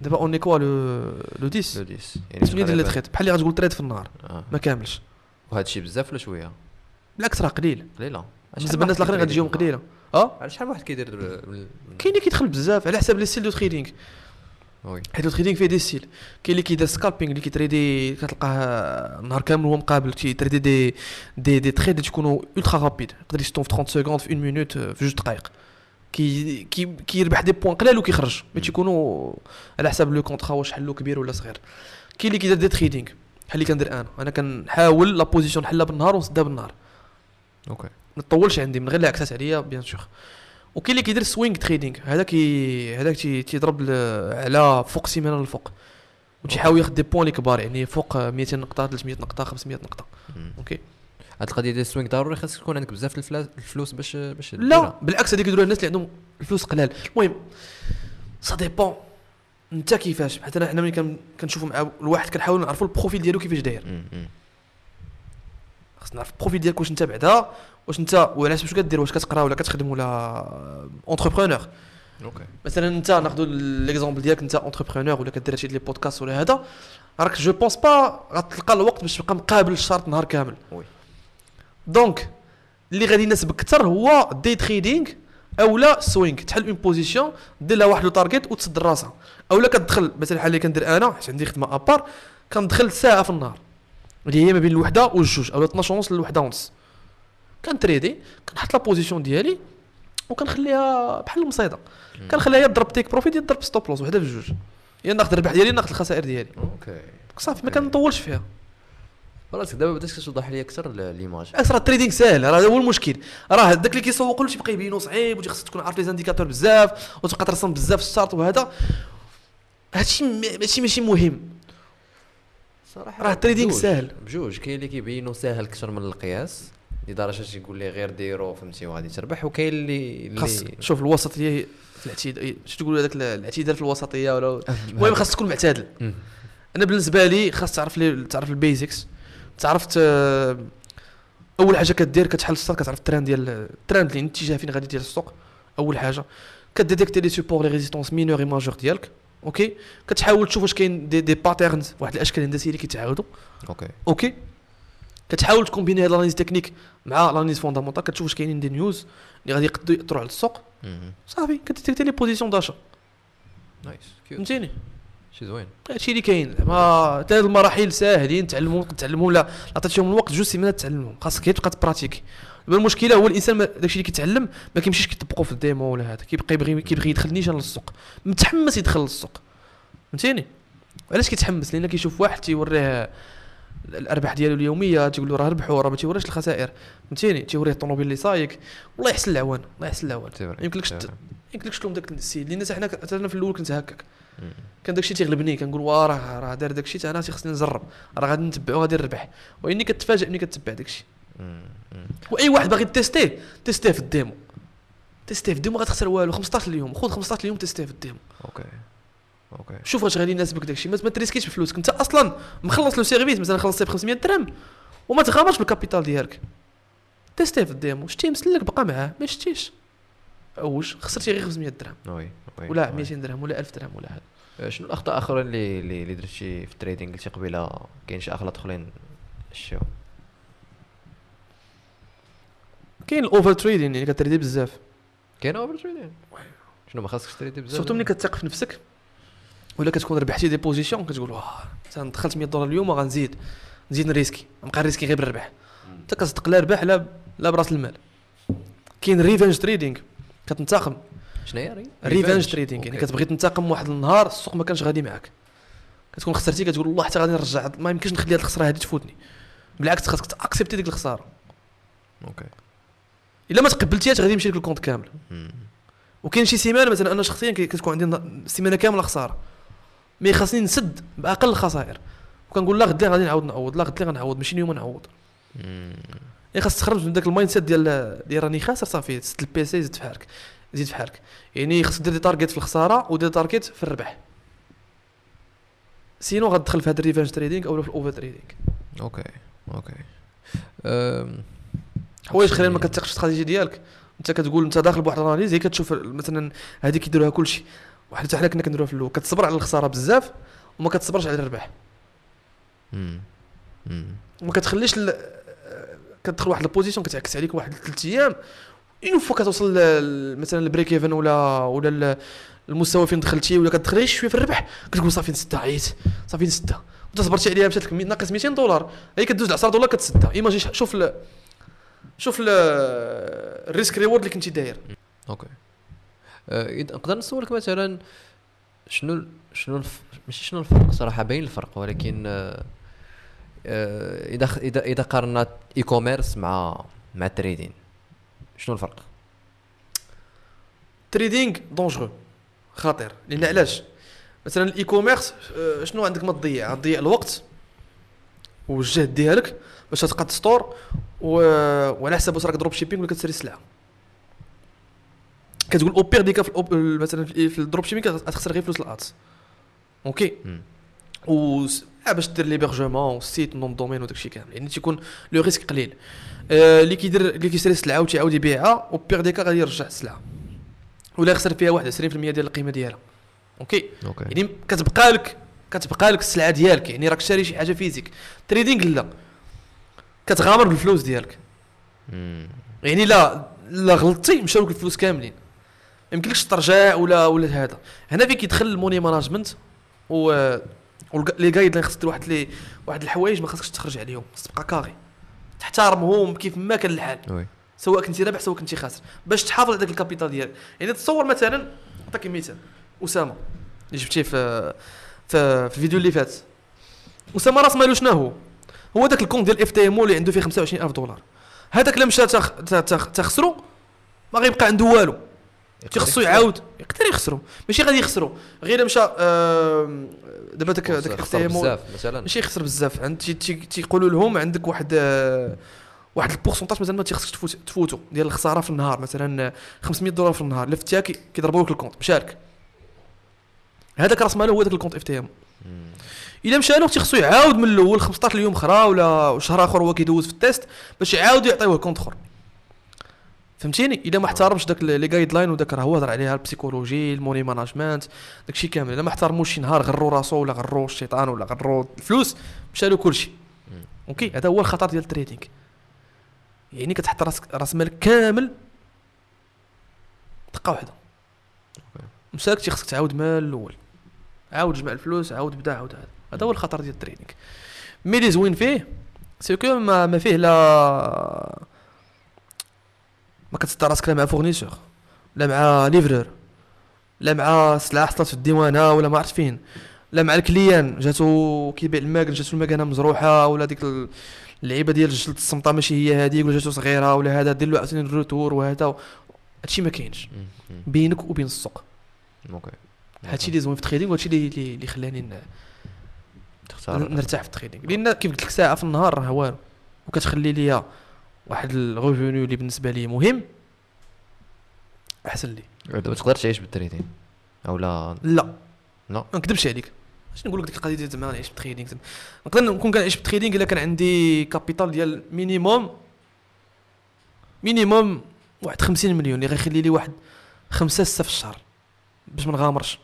دابا اوني كوا لو لو 10 لو 10 يعني 8 ديال لي تريد بحال اللي غتقول تريد في النهار. آه. ما كاملش. وهذا الشيء بزاف ولا شوية؟ بالعكس راه قليل. قليلة. بالنسبة للناس الآخرين غادي يجيهم قليلة. آه. على شحال واحد كيدير؟ كاين اللي كيدخل بزاف. على حساب les styles de trading حيت le trading فيه des styles كاين اللي كيدير scalping اللي كي trader كتلقاه نهار كامل وهو مقابل كي trader des des des trades اللي تكونوا ultra rapides يقدر يشتهم في 30 secondes في 1 minute في جوج دقائق كي كي كيربح des points قلال وكيخرج ما تيكونوا على حساب le contrat واش حلو كبير ولا صغير كاين اللي كيدير day trading بحال اللي كندير أنا أنا كنحاول la position نحلها بالنهار ونسدها بالنهار OK ما تطولش عندي من غير العكسات عليا bien sûr وكاين اللي كيدير swing trading هذا كي تيضرب على فوق سيمانة الفوق وتيحاول ياخذ des points اللي كبار يعني فوق 200 نقطة 300 نقطة 500 نقطة. OK؟ هاد القضية ديال ال swing ضروري خاصك يكون عندك بزاف الفلوس باش باش لا. بالعكس هذيك يديروها الناس اللي عندهم الفلوس قلال. المهم ça dépend انت كيفاش؟ حتى حنا ملي كن- كنشوفوا مع الواحد كنحاول نعرفوا ال profil ديالو كيفاش داير. خاصنا نعرف ال profil ديالك واش انت بعدا. واش انت وعلاش واش كدير واش كتقرا ولا كتخدم ولا entrepreneur OK مثلا انت ناخذ l'exemple ديالك انت entrepreneur ولا كدير هادشي les podcasts ولا هذا راك je pense pas غتلقى الوقت باش تبقى مقابل ال chart نهار كامل. oui donc اللي غادي يناسبك أكثر هو day trading اولا swing تحل une position دير لها واحد le target وتسد راسها. اولا كتدخل مثلا بحال اللي كندير أنا حيت عندي خدمة à part كندخل ساعة في النهار. اللي هي ما بين الوحدة والجوج اولا 12 ونص للوحدة ونص. كن trader كنحط la position ديالي وكنخليها بحال المصيدة. كنخليها يا تضرب take profit يا تضرب stop loss وحدة في جوج يا ناخذ الربح ديالي ناخذ الخسائر ديالي. OK. صافي ما كنطولش فيها. خلاص دابا بدات كتوضح لي أكثر l'image راه ال trading ساهل راه هذا هو المشكل. راه داك اللي كيسوقوا له تيبقى يبينو صعيب وتي خاصك تكون عارف les indicateurs بزاف وتبقى ترسم بزاف ال chart وهذا. هادشي ماشي ماشي مهم. صراحة راه التريدينغ بجوج- ساهل. بجوج. كاين اللي كيبينوا ساهل أكثر من القياس. لدرجة تيقول لي غير ديرو فهمتي وغادي تربح وكاين اللي خاص شوف الوسطية في الاعتدال شو تقول هذاك الاعتدال في الوسطية ولا المهم خاص تكون معتدل. أنا بالنسبة لي خاص تعرف les تعرف ال basics تعرف أول حاجة كدير كتحل السطر كتعرف الترند ديال الترند اللي الاتجاه فين غادي ديال السوق. أول حاجة. ك détecter les supports les résistances mineures et majeures ديالك OK؟ كتحاول تشوف واش كاين des, des patterns واحد الأشكال الهندسيه اللي كيتعاودوا. OK. OK؟ كتحاول ت combiner هاد l'analyse technique مع l'analyse fondamentale كتشوف واش كاينين des news اللي غادي يقدروا ياثروا على السوق. صافي ك détecter les positions d'achat نايس فهمتيني؟ شي زوين. هادشي اللي كاين. زعما حتى هاد المراحل ساهلين تعلموا تعلموا لا عطيتهم الوقت جوج semaineات تعلمهم. خاصك غير تبقى ت pratiquer المشكلة هو الإنسان داكشي اللي كيتعلم ما كيمشيش كيطبقو في ال démo ولا هذا. كيبقى يبغي كيبغي يدخل نيشان للسوق. متحمس يدخل للسوق. فهمتيني؟ علاش كيتحمس؟ لأن كيشوف واحد تيوريه الأرباح ديالو اليومية تيقول له راه ربحوا راه ما تيوريش الخسائر. فهمتيني؟ تيوريه الطوموبيل اللي سايق والله يحسن العون الله يحسن العوان. يمكنلكش. يمكنلكش تلوم داك السيد. لأن حنا أنا في الأول كنت هكاك. كان داكشي تيغلبني كنقول واه راه راه دار داكشي حتى أنا تيخصني نجرب. راه غادي نتبعو غادي نربح. وإني كتفاجئ ملي كتبع داكشي. وأي واحد باغي teste-le teste-le في ال démo. teste-le في ال démo غتخسر والو. 15 اليوم. خذ 15 اليوم teste-le في ال démo. OK. OK. شوف واش غادي يناسبك داكشي. ما ت risquer ش بفلوسك انت أصلا مخلص le service مثلا خلصتيه ب 500 درهم وما تغامرش بال capital ديالك. teste-le في ال démo. شتي مسلك بقى معاه. ما شتيش. اوج خسرتي غير 500 درهم. oui oui voilà oui. 200 درهم ولا 1000 درهم ولا هذا. آه، شنو الأخطاء الأخرين اللي اللي درتي في ال trading؟ قلتي قبيلة كاين شي اغلاط أخرين؟ شو؟ كاين ال overtrading يعني كتريدي بزاف. كاين overtrading شنو ما خاصكش تريدي بزاف؟ surtout ملي كتثق في نفسك. ولا كتكون ربحتي des positions كتقول واه دخلت 100 دولار اليوم غنزيد نزيد نريسكي نبقى نريسكي غير بالربح. انت كتصدق لا ربح لا لا براس المال. كاين revenge trading كتنتقم. شنو هي revenge trading يعني. كتبغي تنتقم واحد النهار السوق ما كانش غادي معاك. كتكون خسرتي كتقول والله حتى غادي نرجع ما يمكنش نخلي هاد الخساره هادي تفوتني. بالعكس خاصك تأكسبتي ديك الخسارة. OK. إلا ما تقبلتيهاش غادي يمشي لك ال compte كامل. وكاين شي سيمانة مثلا أنا شخصيا كتكون عندي سيمانة كاملة خسارة. mais خاصني نسد بأقل الخسائر وكنقول لا غدي غادي نعاود نعوض لا غدي غنعوض ماشي اليوم نعوض. يعني خاص تخرج من داك ال mindset ديال ديال راني خاسر صافي سد ال PC زيد في حالك زيد في حالك. يعني خاصك دير des targets في الخسارة ودير target في الربح. sinon غتدخل في هذا ال revenge trading أو في ال overtrading. OK OK. حوايج أخرين ما كتثقش في الاستراتيجيه ديالك. أنت كتقول أنت داخل بواحد ال analyse هي كتشوف مثلا هذه كيديروها كلشي. واحد حتى حنا كنا كنديروها في الأول. كتصبر على الخسارة بزاف وما كتصبرش على الربح. وما كتخليش ال- كتدخل واحد ال position كتعكس عليك واحد ثلاث أيام. une fois كتوصل ل- مثلا ال break-even ولا ولا ال- المستوى فين دخلتي ولا كتدخل غير شوية في الربح كتقول صافي نسدها عييت. صافي نسدها وانت صبرتي عليها مشات لك ناقص 200 دولار. هي كدوز 10 دولار كتسدها ايماجي شوف ال شوف ال- ال risk reward اللي كنتي داير. OK. إذا نقدر نسولك مثلا شنو شنو. ماشي شنو الفرق صراحة باين الفرق ولكن آه، آه، إذا اذا إذا قارنا e-commerce مع مع ال trading شنو الفرق؟ trading dangereux خطير. لأن علاش؟ مثلا ال e-commerce آه، شنو عندك ما تضيع؟ تضيع الوقت والجهد ديالك باش تقاد store و... وعلى حسب واش راك dropshipping ولا كتشري السلعه كتقول au pire des cas في. مثلا في ال dropshipping غتخسر غير فلوس ال ads OK. و باش دير l'hébergement و ال site nom de domaine وداكشي كامل. يعني تيكون le risque قليل. اللي كيدير اللي كيشري السلعه وتيعاود يبيعها au pire des cas غادي يرجع السلعه ولا يخسر فيها 21% ديال القيمة ديالها. OK OK يعني كتبقى لك كتبقى لك السلعه ديالك. يعني راك شاري شي حاجة physique trading لا. كتغامر بالفلوس ديالك. يعني لا لا غلطتي مشاو لك الفلوس كاملين. يمكنلكش ترجع ولا ولا هذا. هنا فين كيدخل ال money management و les guidelines خاصك دير واحد لي واحد الحوايج ما خاصكش تخرج عليهم خاص تبقى carré تحترمهم كيف ما كان الحال. سواء كنتي رابح سواء كنتي خاسر. باش تحافظ على داك ال capital ديالك. يعني تصور مثلا نعطيك مثال. أسامة. اللي جبتيه في في, في الفيديو اللي فات. أسامة راس مالو شنو هو؟ هو داك ال compte ديال FTM اللي عنده فيه 25000 دولار. هذاك اللي مشى تخ- ت- تخ- تخسرو ما غيبقى عنده والو. تيخصو يعاود يقدر يخسرو ماشي غادي يخسرو. غير مشى دابا داك داك مثلا. ماشي يخسر بزاف. عند تي- تي- تيقولوا لهم عندك واحد آه، واحد ال pourcentage مثلا ما تيخصكش تفوت تفوتو. ديال الخسارة في النهار مثلا آه، 500 دولار في النهار. لفتيها كي- كيضربوا لك ال compte. مشارك هذاك راس ماله هو داك ال compte FTM. إلا مشى له تيخصو يعاود من الأول 15 يوم أخرى ولا شهر آخر هو كيدوز في ال test باش يعاودوا يعطيوه compte أخر. فهمتيني؟ الا ما احترمش داك les guidelines وداك راه هو هضر عليها ال psychologie ال money management داكشي كامل. الا ما احترموش شي نهار غرو راسو ولا غرو الشيطان ولا غرو الفلوس مشى له كلشي OK؟ هذا هو الخطر ديال ال trading يعني كتحط راسك راس مالك كامل دقة واحدة مساك تي خصك تعاود من الأول. عاود جمع الفلوس عاود بدا عاود هذا. هذا هو الخطر ديال ال trading mais اللي زوين فيه؟ c'est que ما, ما فيه لا ما كتصدى راسك لا مع fournisseur لا مع livreur لا مع سلعه حصلت في الديوانة ولا ما عرفت فين لا مع ال client. جاتو كيبيع الماكن جاتو الماكنه مجروحة ولا ديك ال- اللعيبة ديال جلد الصمطه ماشي هي هذيك ولا جاتو صغيرة ولا هذا دير له عاوتاني ال retour وهذا هادشي ما كاينش. بينك وبين السوق. OK. هادشي اللي زوين في ال trading وهادشي اللي اللي خلاني نرتاح في ال trading لأن كيف قلت لك ساعة في النهار راه والو. وكتخلي ليا واحد revenu اللي بالنسبة لي مهم أحسن لي. دابا تقدر تعيش بال trading؟ أو لا؟ لا. لا. ما نكذبش عليك. اش نقول لك ديك القضية ديال زعما نعيش بال trading. نقدر نكون كنعيش بال trading إلا كان عندي capital ديال minimum minimum واحد 50 مليون اللي غيخلي لي واحد خمسة ستة في الشهر باش ما نغامرش.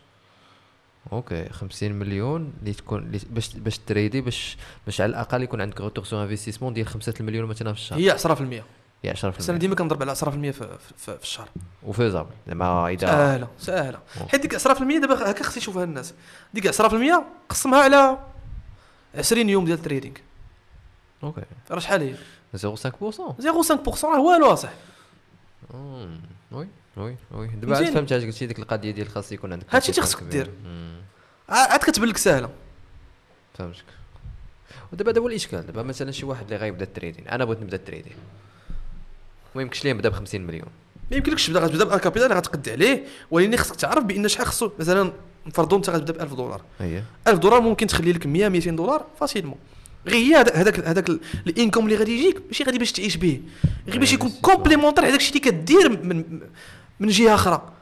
OK 50 مليون اللي تكون باش باش تريدي باش باش على الأقل يكون عندك retour sur investissement ديال 5 المليون مثلا في الشهر. هي 10% هي 10% بس أنا ديما كنضرب على 10% في, في, في, الشهر. و faisable زعما إذا سهلة أوه. حيت ديك 10% دابا هكا خص يشوفها الناس. ديك 10% قسمها على 20 يوم ديال ال trading OK. راه شحال هي؟ 0.5% 0.5% راه والو اصاحبي مم. وي. وي وي. دابا عاد؟ فهمت علاش قلتي ديك القضية ديال خاص يكون عندك هادشي تخصك كبير. دير. عاد كتبان لك سهلة. فهمتك. ودابا هذا هو الإشكال. دابا مثلا شي واحد اللي غيبدا ال trading. أنا بغيت نبدا ال trading. ما يمكنش ليه نبدا ب 50 مليون. ما يمكنلكش تبدا. غتبدا ب un capital غتقد عليه ولكن خصك تعرف بأن شحال خصو مثلا نفرضوا أنت غتبدا ب 1000 دولار. هي 1000 دولار ممكن تخلي لك 100 200 دولار facilement. غير هي هذاك هذاك ال income اللي غادي يجيك ماشي غادي باش تعيش به. غير باش يكون c'est complémentaire هذاك الشيء اللي كدير من من جهة أخرى.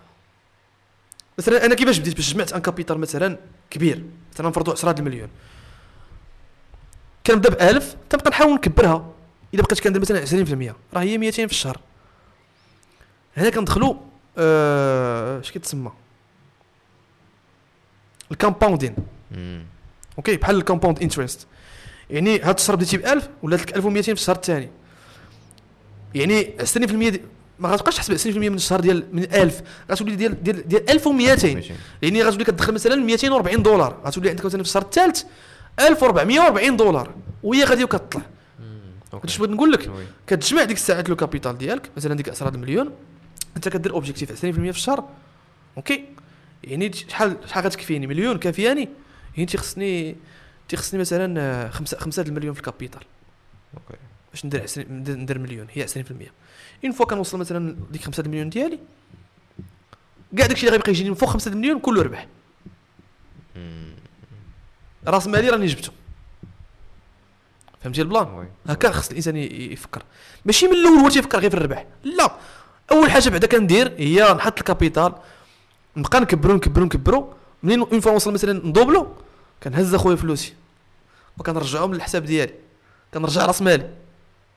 مثلا أنا كيفاش بديت باش جمعت un capital مثلا كبير؟ مثلا نفرضوا 10 المليون. كنبدأ ب 1000 تنبقى نحاول نكبرها. الا بقيت كندير مثلا 20% راه هي 200 في الشهر. هنا كندخلوا آه، اش كيتسمى ال compounding. أوكي بحال ال compound interest. يعني هاد الشهر بديتي ب 1000 ولات لك 1200 في الشهر الثاني. يعني 20% دي ما غتبقاش تحسب 20% من الشهر ديال من 1000 غتولي ديال ديال ديال 1200 يعني غتولي كتدخل مثلا 240 دولار. غتولي عندك مثلا في الشهر الثالث 1440 دولار. وهي غادي وكتطلع. اش بغيت نقول لك. كتجمع ديك الساعات le capital ديالك مثلا ديك 10 المليون أنت كدير objectif 20% في الشهر. okay؟ يعني شحال شحال غتكفيني؟ مليون كافياني؟ يعني تيخصني تيخصني مثلا آه، خمسة خمسة د المليون في ال capital. okay. باش ندير 20 ندير ندير مليون. هي 20% une fois كنوصل مثلا ديك 5 د المليون ديالي كاع داكشي اللي غيبقى يجيني من فوق 5 د المليون كله ربح. راس مالي راني جبته. فهمتي ال plan. هكا خص الإنسان يفكر. ماشي من الأول هو تيفكر غير في الربح. لا. أول حاجة بعدا كندير هي نحط ال capital. نبقى نكبرو نكبرو نكبرو. منين une fois نوصل مثلا ندوبلو كنهز أخويا فلوسي. وكنرجعهم للحساب ديالي. كنرجع راس مالي.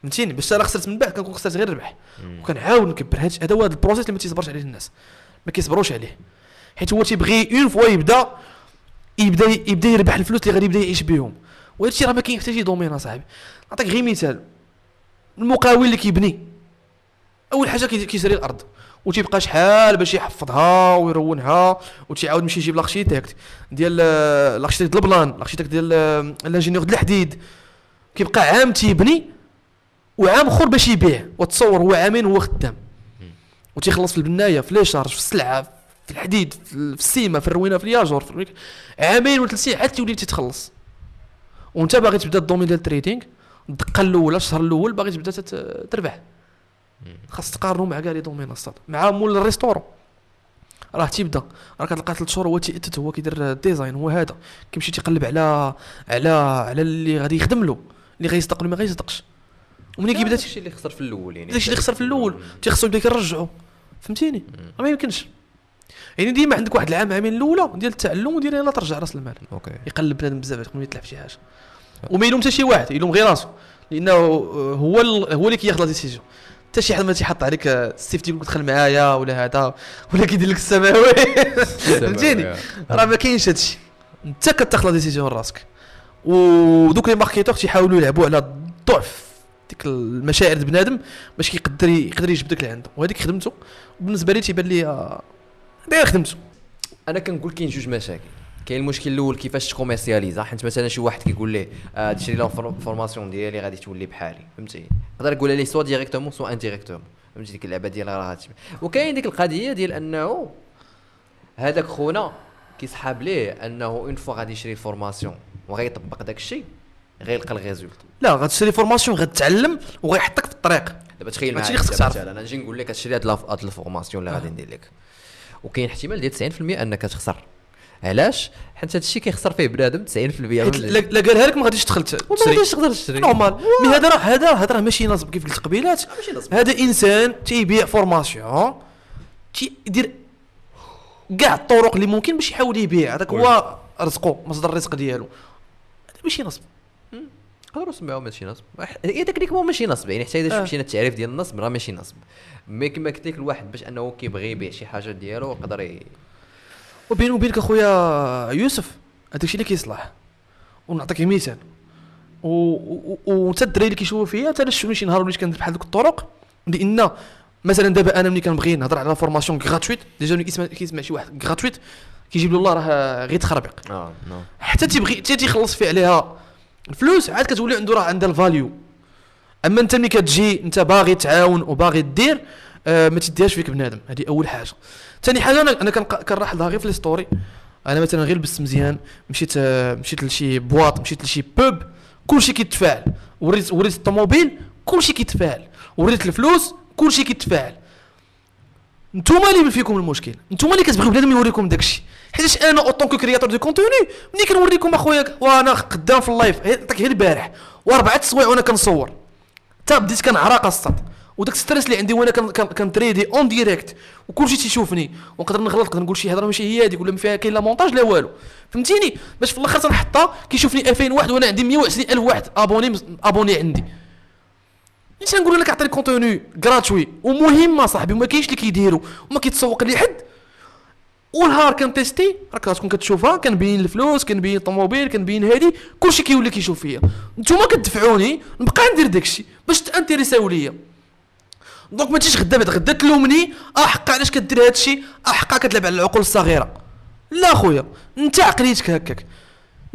فهمتيني؟ باش أنا خسرت من بعد كنكون خسرت غير الربح. وكنعاود نكبر. هذا هو هذا ال process اللي ما تيصبرش عليه الناس. ما كيصبروش عليه. حيت هو تيبغي une fois يبدا يبدا يبدا يربح الفلوس اللي غادي يبدا يعيش بهم وهذا الشيء راه ما كاين حتى شي domaine أصاحبي. نعطيك غير مثال. المقاول اللي كيبني. أول حاجة كي- كيشري الأرض. وتيبقى شحال باش يحفظها ويرونها وتيعاود يمشي يجيب l'architecte ديال l'architecte ال plan l'architecte ديال ال ingénieur ديال الحديد. كيبقى عام تيبني. وعام اخر باش يبيع وتصور هو عامين هو خدام. وتيخلص في البناية في les charges في السلعة في الحديد في ال- في السيما في الروينة في الياجور في الويك- عامين ولا ثلاث سنين عاد تولي تتخلص. وانت باغي تبدا ال domaine ديال ال trading الدقة الأولى الشهر الأول باغي تبدا تربح. خاص تقارنوا مع كاع les domaines ال صاد مع مول ال restaurant. راه تيبدا. راه كتلقى ثلاث شهور هو تيأتت هو كيدير ال design هو هذا. كيمشي تيقلب على على على اللي غادي يخدم له اللي غيصدق ما غيصدقش. ومنين كيبدا الشيء اللي خسر في الأول يعني. داكشي اللي خسر في الأول. تيخصو يبدا كيرجعو. فهمتيني؟ راه ما يمكنش. يعني ديما عندك واحد العام عامين الأولى ديال التعلم وديال يلاه ترجع رأس المال. okay. يقلب بنادم بزاف ما يتلعب شي حاجة. وما يلوم حتى شي واحد يلوم غير راسو. لأنه هو ال- هو اللي كياخذ la décision. حتى شي حد ما تيحط عليك السيف تي يقول لك دخل معايا ولا هذا ولا كيدير لك السماوي. فهمتيني؟ راه ما كاينش هادشي أنت كتاخذ la décision راسك. ودوك les marketeurs تيحاولوا يلعبوا على ضعف ديك المشاعر بنادم باش كيقدر يقدر يجبد داك اللي وهذيك خدمته. وبالنسبة لي تيبان لي آه، داير خدمته. أنا كنقول كاين جوج مشاكل. كاين المشكل الأول كيفاش تكوميرسياليزا حيت مثلا شي واحد كيقول ليه آه تشري la formation ديالي غادي تولي بحالي. فهمتي؟ نقدر نقولها ليه soit directement soit indirectement فهمتي؟ ديك اللعبة ديال راه وكاين ديك القضية ديال أنه هذاك خونا كيسحاب ليه أنه une fois غادي يشري ال formation وغيطبق داك الشيء غيلقى ال résultat. لا غتشري formation غتعلم وغيحطك في الطريق. دابا تخيل معايا اللي خصك دابا تعرف. مثلا نجي نقول لك تشري هاد هاد ال formation اللي غادي ندير لك. وكاين احتمال ديال 90% أنك تخسر. علاش؟ حيت هاد الشيء كيخسر فيه بنادم 90% حيت من لا قالها لك ما غاديش تدخل تشري. غاديش تقدر تشري. normal. mais هذا راه هذا هذا راه ماشي نصب كيف قلت قبيلات. هذا إنسان تيبيع formation تيدير كاع الطرق اللي ممكن باش يحاول يبيع. هذاك هو رزقه مصدر الرزق ديالو. هذا ماشي نصب. نقدروا نسمعوا ماشي نصب. هي techniquement ماشي نصب يعني حتى إذا آه. مشينا التعريف ديال النصب راه ماشي نصب. mais كما قلت لك الواحد باش أنه كيبغي يبيع شي حاجة ديالو يقدر ي- وبيني وبينك أخويا يوسف هذاك الشيء اللي كيصلح. ونعطيك مثال و- و- وانت الدراري اللي كيشوفوا فيا حتى أنا شفتوني شي نهار وليت كندير بحال دوك الطرق لأن مثلا دابا أنا ملي كنبغي نهضر على formation gratuite déjà ملي كيسمع كيسمع شي واحد gratuite كيجيب له الله راه غير تخربق آه non حتى تيبغي حتى تيخلص فيه عليها الفلوس عاد كتولي عنده راه عندها ال value. أما أنت ملي كتجي أنت باغي تعاون وباغي دير آه ما تديهاش فيك بنادم. هذه أول حاجة. ثاني حاجة أنا أنا كنلاحظها غير في les stories أنا مثلا غير لبست مزيان مشيت آه مشيت لشي boîte مشيت لشي pub كلشي كيتفاعل. وريت وريت الطوموبيل كلشي كيتفاعل. وريت الفلوس كلشي كيتفاعل. نتوما اللي فيكم المشكل. نتوما اللي كتبغيو بنادم يوريكم داكشي. حيتاش أنا en tant que créateur de contenu ملي كنوريكم اخويا وأنا قدام في ال live. هي- عطيك غير البارح. وأربعة سوايع وأنا كنصور. حتى بديت كنعرق الصاد وداك stress اللي عندي وأنا كن- كن- كنتريدي en direct وكلشي تيشوفني. ونقدر نغلط نقدر نقول شي هضرة ماشي هي هذيك ولا ما فيها كاين لا مونتاج لا والو. فهمتيني؟ باش في الأخر تنحطها كيشوفني 2000 واحد وأنا عندي 120 ألف واحد abonné abonné عندي. اش نقول لك عطيني contenu gratuit ومهم صاحبي وما كاينش اللي كيديروا وما كيتسوق لي حد. ونهار كن tester راك تكون كتشوفها كنبين الفلوس كنبين الطوموبيل كنبين هادي كلشي كيولي كيشوف فيا. نتوما كتدفعوني نبقى ندير داكشي باش t'intéressaو ليا. donc ما تجيش غدا بعد غدا تلومني آه حقا علاش كدير هذا الشيء آه حقا كتلعب على العقول الصغيرة. لا خويا أنت عقليتك هكاك.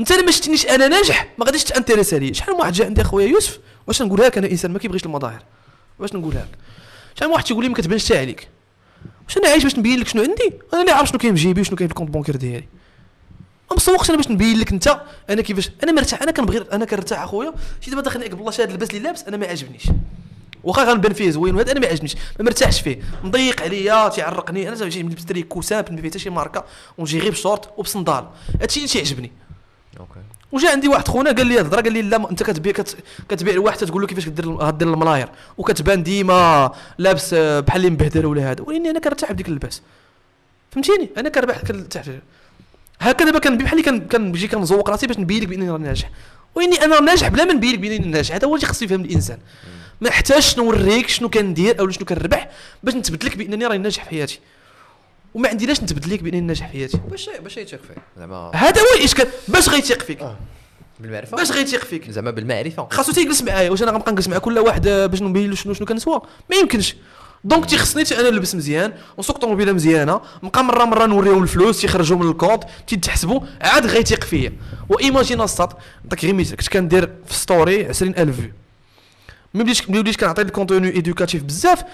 أنت ما شفتنيش أنا ناجح ما غاديش t'intéresser ليا. شحال من واحد جا عندي أخويا يوسف؟ واش نقولها لك أنا إنسان ما كيبغيش المظاهر؟ واش نقولها لك؟ شحال واحد تيقول لي ما كتبانش حتى عليك؟ واش أنا عايش باش نبين لك شنو عندي؟ أنا اللي عارف شنو كاين في جيبي وشنو كاين في ال compte bancaire ديالي. ما مسوقش أنا باش نبين لك أنت أنا كيفاش أنا مرتاح أنا كنبغي أنا كنرتاح أخويا. شي دابا داخل عليك بالله شي هذا اللباس اللي لابس أنا ما عاجبنيش واخا غنبان فيه زوين وهذا أنا ما عجبنيش. ما مرتاحش فيه. مضيق عليا تيعرقني. أنا تنجي نلبس تري كوسان ما فيه حتى شي ماركة. ونجي غير بشورت وبصندال. هادشي اللي تيعجبني. OK. وجا عندي واحد خونا قال لي الهضرة قال لي لا أنت كتبيع كت... كتبيع لواحد تقول له كيفاش كدير غدير الملاير. وكتبان ديما لابس آه، بحال اللي مبهدل ولا هذا. ولكن أنا كنرتاح بديك اللباس. فهمتيني؟ أنا كنربح كنرتاح. هكا دابا كنبان بحال اللي كن- كنجي كنزوق راسي باش نبين لك بأنني راني ناجح. واني أنا ناجح بلا ما نبين لك بأنني ناجح. هذا هو اللي خصو يفهم الإنسان. ما احتاجش نوريك شنو كندير أو شنو كنربح باش نثبت لك بأنني راني ناجح في حياتي. وما عنديش نثبت لك بأنني ناجح في حياتي. باش باش يثق فيه زعما هذا هو الإشكال. باش غيثيق فيك. بالمعرفة. باش غيثيق فيك. زعما بالمعرفة. خاصو تيجلس معايا واش أنا غنبقى نجلس مع كل واحد آه، باش نبين له شنو شنو كنسوا ما يمكنش. donc تيخصني أنا نلبس مزيان ونسوق طوموبيله مزيانه نبقى مرة مرة نوريهم الفلوس تيخرجوا من ال compte تيتحسبوا عاد غيتيق فيا. و imagine السط نعطيك غير مثال كنت كندير في story 20000 vues ملي بديت ملي بديت كنعطي ال contenu éducatif بزاف.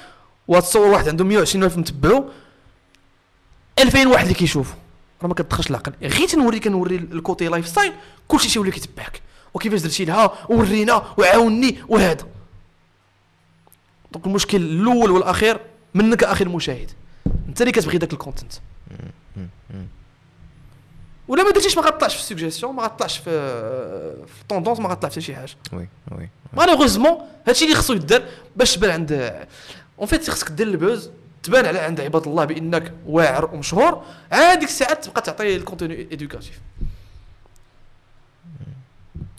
وتصور واحد عنده 120000 متبعو. 2000 واحد اللي كيشوفوا راه ما كتدخلش العقل غير تنوري كنوري ال côté lifestyle كلشي تيولي كيتبعك. وكيفاش درتي لها؟ ورينا وعاوني وهذا. Donc المشكل الأول والأخير منك أخي المشاهد. أنت اللي كتبغي داك ال content ولا ما درتيش ما غطلعش في السوجيسيون ما غطلعش في في ال tendance ما غطلع في شي حاجة. oui oui malheureusement هادشي اللي خصو يدار باش تبان عند en fait خصك دير ال buzz. تبان على عند عباد الله بأنك واعر ومشهور. عاد ديك الساعات تبقى تعطي ال contenu éducatif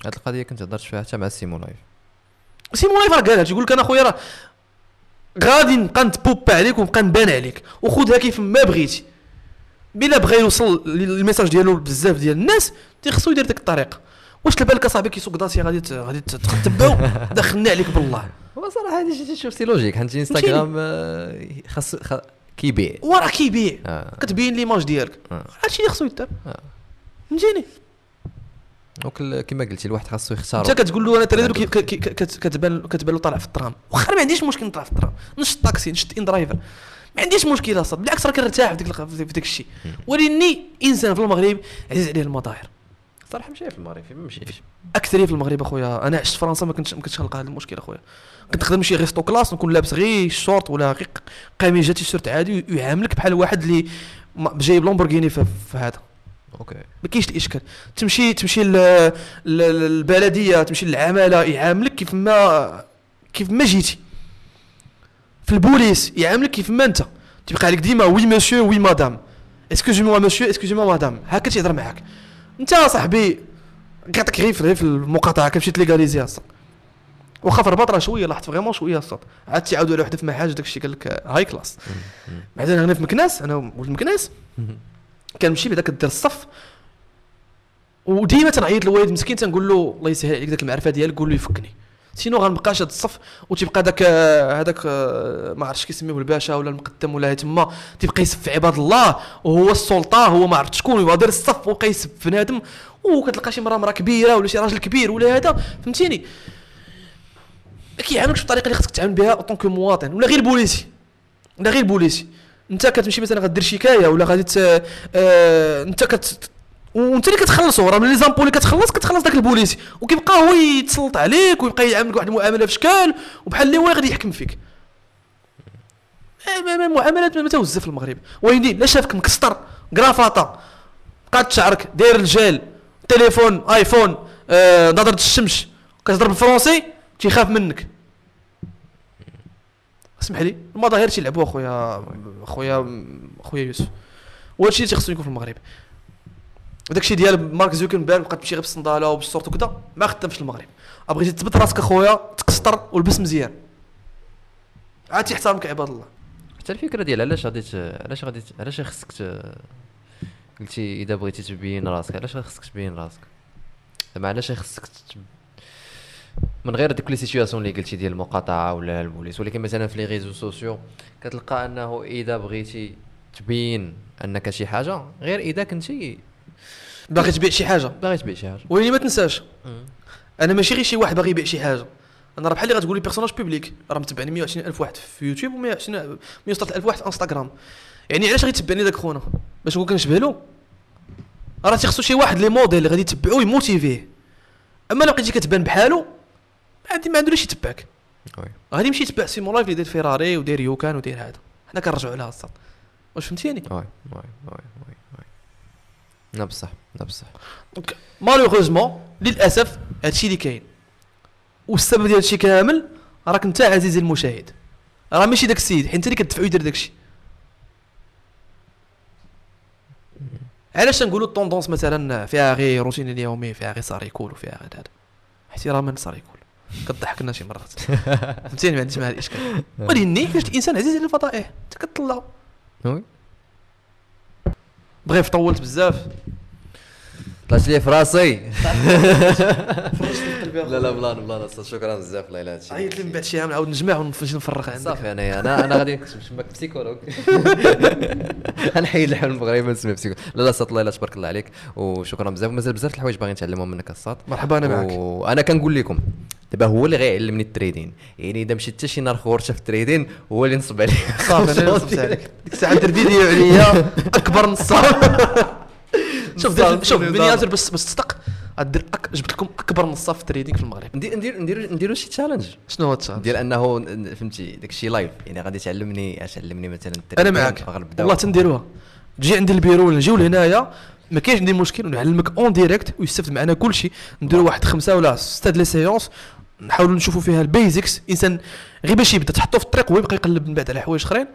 هاد القضية كنت هضرت فيها حتى مع سيمون لايف. سيمون لايف راه قالها تيقول لك أنا خويا راه غادي نبقى نتبوب عليك ونبقى نبان عليك. وخذها كيف ما بغيتي. بلا بغى يوصل ال message ديالو بزاف ديال الناس تيخصو يدير ديك الطريقة. واش تبان لك أصاحبي كيسوق داسي غادي غادي ت- تتبعو دخلنا عليك بالله. هو صراحة تشوف c'est logique. حيت انستغرام آه، خاص كيبيع. وراه كيبيع. آه. كتبين l'image ديالك. آه. هادشي اللي خصو يدار. فهمتيني donc كما قلتي الواحد خاصو يختار. انت كتقول له أنا trader كتبان كتبان له طالع في ال tram. واخا ما عنديش مشكل نطلع في الترام. نشط طاكسي نشط inDriver. ما عنديش مشكل أصلا. بالعكس راه كنرتاح في ديك في داك الشيء ولاني إنسان في المغرب عزيز عليه المظاهر. صراحة مشي في المغرب فين ما مشيتش. أكثرية في المغرب أخويا. أنا عشت في فرنسا ما كنتش ما كنتش خلق هذا المشكل أخويا. كنت نخدم شي resto classe نكون لابس غير الشورت ولا غير قميجة تيشيرت عادي ويعاملك بحال واحد اللي ما- جايب لامبورغيني في, هذا. OK. ما كاينش الإشكال. تمشي تمشي للبلدية تمشي للعمالة يعاملك كيف ما كيف ما جيتي. في البوليس يعاملك كيف ما أنت. تيبقى عليك ديما oui monsieur oui madame excusez-moi monsieur excusez-moi madame هكا تيهضر معاك. أنت صاحبي كيعطيك غير في غير في المقاطعة كتمشي ت légaliser أصلا. واخا في الرباط راه شوية لاحظت vraiment شوية الصوت عاد تيعاودوا على وحدة في محاج داك الشيء قال لك هاي classe بعدين هنا في مكناس أنا ولد مكناس كنمشي بعدا كدير الصف. وديما تنعيط للوالد مسكين تنقول له الله يسهل عليك داك المعرفة ديالك قول له يفكني. Sinon غنبقاش هاد الصف؟ وتيبقى داك هذاك آه، ما عرفتش كيسميوه الباشا ولا المقدم ولا تما. تيبقى يسب في عباد الله. وهو السلطة هو ما عرفت شكون ويبقى داير الصف وبقى يسب في بنادم. وكتلقى شي مرا مرا كبيرة ولا شي راجل كبير ولا هذا. فهمتيني؟ ما كيعاملكش بالطريقة اللي خصك تعامل بها un مواطن ولا غير بوليسي. ولا غير بوليسي. انت كتمشي مثلا غدير شكاية ولا غادي ت- آه، انت كت وانت اللي كتخلصو. راه من les impôts اللي اللي كتخلص كتخلص داك البوليسي. وكيبقى هو يتسلط عليك ويبقى يعاملك واحد المعاملة في شكال وبحال اللي هو غادي يحكم فيك. معاملات ما تعرف في المغرب. ويلي لا شافك مكستم cravate قاد شعرك داير الجال تليفون iPhone آه، نظرة الشمس. كتهضر بالفرونسي تيخاف منك. اسمح لي المظاهر تيلعبوا اخويا اخويا اخويا يوسف. وهادشي اللي تيخصو يكون في المغرب. وداكشي ديال مارك زوكربيرغ بقى تمشي غير بالصندالة وبالشورت وكذا ما خدامش في المغرب. بغيتي تثبت راسك اخويا تكستم ولبس مزيان. عاد تيحترمك عباد الله. حتى الفكرة ديال علاش غادي علاش غادي علاش خصك قلتي إذا بغيتي تبين راسك علاش خصك تبين راسك؟ زعما علاش خصك من غير ديك les situations اللي قلتي ديال المقاطعة ولا البوليس ولكن مثلا في les réseaux sociaux كتلقى أنه إذا بغيتي تبين أنك شي حاجة غير إذا كنتي باغي تبيع شي حاجة. باغي تبيع شي حاجة. ولكن ما تنساش. أنا ماشي غير شي واحد باغي يبيع شي حاجة. أنا راه بحال اللي غتقول لي personnage public راه متبعني 120 ألف واحد في يوتيوب و 120 160 ألف واحد في إنستغرام. يعني علاش غيتبعني داك خونا؟ باش نكون كنشبه له راه تيخصو شي واحد لي موديل اللي غادي يتبعوه يموتيفيه أما لو بقيتي كتبان بحالو عندي ما عنده ليش يتبعك غادي يمشي يتبع سيمون لايف اللي داير فيراري وداير يوكان وداير هذا. حنا كنرجعوا لها الصاط. واش فهمتيني؟ oui oui oui oui oui. لا بصح لا بصح. donc malheureusement للأسف هادشي اللي كاين. والسبب ديال هادشي كامل راك انت عزيزي المشاهد. راه ماشي داك السيد حيت انت اللي كتدفعو يدير داكشي. علاش نقولوا ال tendance مثلا فيها غير روتين اليومي فيها غير ساريكول وفيها غير هذا؟ احتراما لساريكول كضحكنا شي مرات فهمتيني؟ ما عنديش معها الاشكال ولكن فاش الانسان عزيز على الفضائح انت كتطلع Oui. bref طولت بزاف. طلعت لي في راسي. لا لا plan plan أستاذ، شكرا بزاف والله على هادشي عيط لي من بعد شي عام نعاود نجمع نفرغ عندك. صافي أنا أنا أنا غادي نسميك psychologue غنحيد الحلم المغربي نسمي psychologue لا لا صاط الله تبارك الله عليك. وشكرا بزاف. ومازال بزاف د الحوايج باغي نتعلمهم منك الصاط مرحبا أنا معك. وأنا كنقول لكم دابا هو اللي غيعلمني ال trading. يعني إذا مشيت حتى شي نهار خورشه في ال trading هو اللي نصب عليه صافي أنا نصبت عليك. ديك الساعة دير فيديو عليا أكبر نصاب. شوف شوف miniature بس بس تصدق غدير أك... جبت لكم أكبر نصاب في ال trading في المغرب. ندير ندير ندير نديرو شي challenge شنو هو ال challenge ديال أنه فهمتي داك الشيء live يعني غادي تعلمني اش علمني مثلا أنا غنبداو. والله تنديروها. تجي عندي البيرو ولا نجيو لهنايا ما كاينش عندي مشكل ونعلمك en direct ويستافد معنا كل شيء نديروا واحد خمسة ولا ستة les séances نحاولوا نشوفوا فيها ال basics إنسان غير باش يبدا تحطو في الطريق ويبقى يقلب من بعد على حوايج أخرين.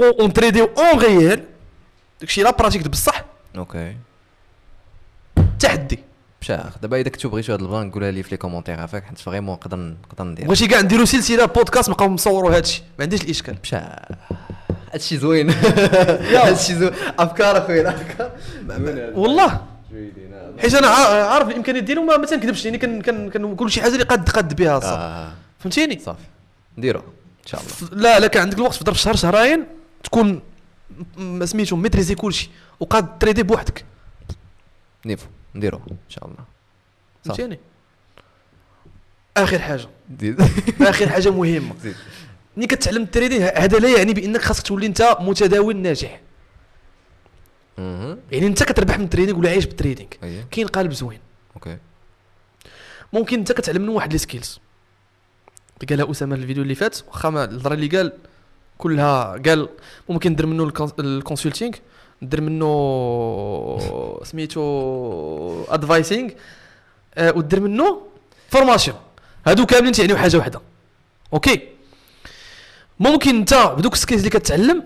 أو نتريديو en réel داكشي la pratique بصح. أوكي تحدي بشاخ دابا إذا كنتو بغيتو هاد ال plan قولها لي في les commentaires عافاك حيت vraiment نقدر نقدر ندير بغيتي كاع نديروا سلسلة بودكاست نبقاو نصوروا هادشي. ما عنديش الإشكال. بشاخ هادشي زوين. هادشي زوين. أفكار أخويا أفكار. والله. حيت أنا عا- عارف الامكانيات ديالو ما تنكذبش يعني كن كن كنقول شي حاجة اللي قد قد بها الصاط آه، فهمتيني؟ صافي. نديرو إن شاء الله. لا لا كان عندك الوقت في ظرف شهر شهرين تكون سميتو maîtrisé كلشي وقاد تريدي بوحدك. niveau. نديرو إن شاء الله. فهمتيني آخر حاجة. آخر حاجة مهمة. زيد. ملي كتعلم ال trading هذا لا يعني بإنك خاصك تولي أنت متداول ناجح. يعني أنت كتربح من ال trading ولا عايش بال trading. كاين قالب زوين. أوكي. ممكن أنت كتعلم منه واحد les skills اللي قالها أسامة في الفيديو اللي فات واخا الهضرة اللي قال كلها قال ممكن ندير منه ال cons- ال consulting ندير منه سميتو advising آه ودير منه formation هادو كاملين تيعنيو حاجة واحدة أوكي؟ ممكن انت بدوك ال skills اللي كتعلم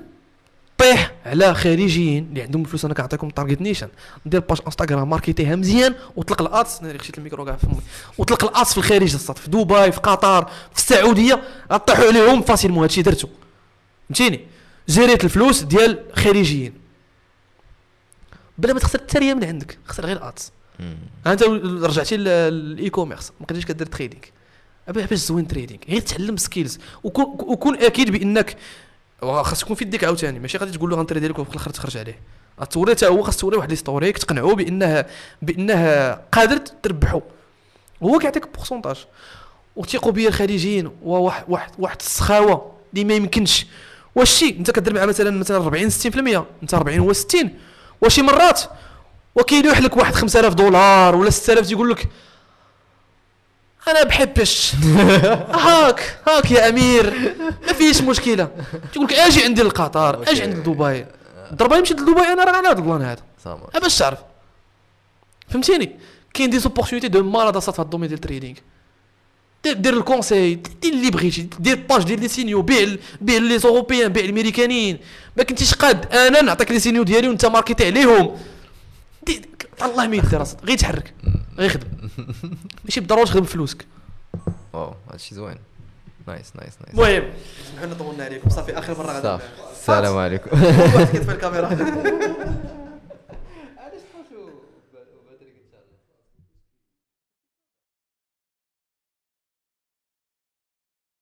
طيح على خارجيين اللي عندهم فلوس أنا كنعطيكم target نيشان دير page انستغرام ماركيتيها مزيان وطلق ال ads أنا خشيت الميكرو كاع في فمي وطلق ال ads في الخارج في دبي في قطر في السعودية. غطيحوا عليهم facilement هادشي درتو. فهمتيني؟ جريت الفلوس ديال خارجيين. بلا ما تخسر حتى ريال من عندك خسر غير ال ads مم. انت رجعتي لل e-commerce ما بقيتيش كدير trading باش زوين trading غير تعلم skills وكون وكون أكيد بانك خاص يكون في يديك عاوتاني. ماشي غادي تقول له غنتريدي لك وفي الآخر تخرج عليه. غتوري حتى هو خاص توري واحد ليستوريك تقنعو بانها بإنها قادر تربحو. هو كيعطيك pourcentage وثيقوا بيا الخليجيين وواحد واحد واحد السخاوة اللي ما يمكنش. واش شي انت كدير معاه مثلا مثلا 40 60% انت 40 هو 60 وشي مرات وكيلوح لك واحد 5000 دولار ولا 6000 تيقول لك أنا بحبش. هاك هاك يا أمير. ما فيش مشكلة. تقول لك أجي عندي لقطر أجي عندي لدبي ضربه يمشي لدبي أنا راه على هذا ال plan هذا باش تعرف. فهمتيني؟ كاين des opportunités de malade في هاد ال domaine ديال ال trading دير ال conseil دير اللي بغيتي دير page ديال les signaux بيع بيع les Européens بيع الامريكانيين ما كنتيش قاد أنا نعطيك les signaux ديالي وانت ماركيتي عليهم الله ما يدير راسك غير تحرك غير خدم ماشي بالضروره تخدم فلوسك wow هادشي زوين nice nice nice المهم سمحوا لنا طولنا عليكم صافي اخر مره غادي السلام عليكم واحد كيطفي الكاميرا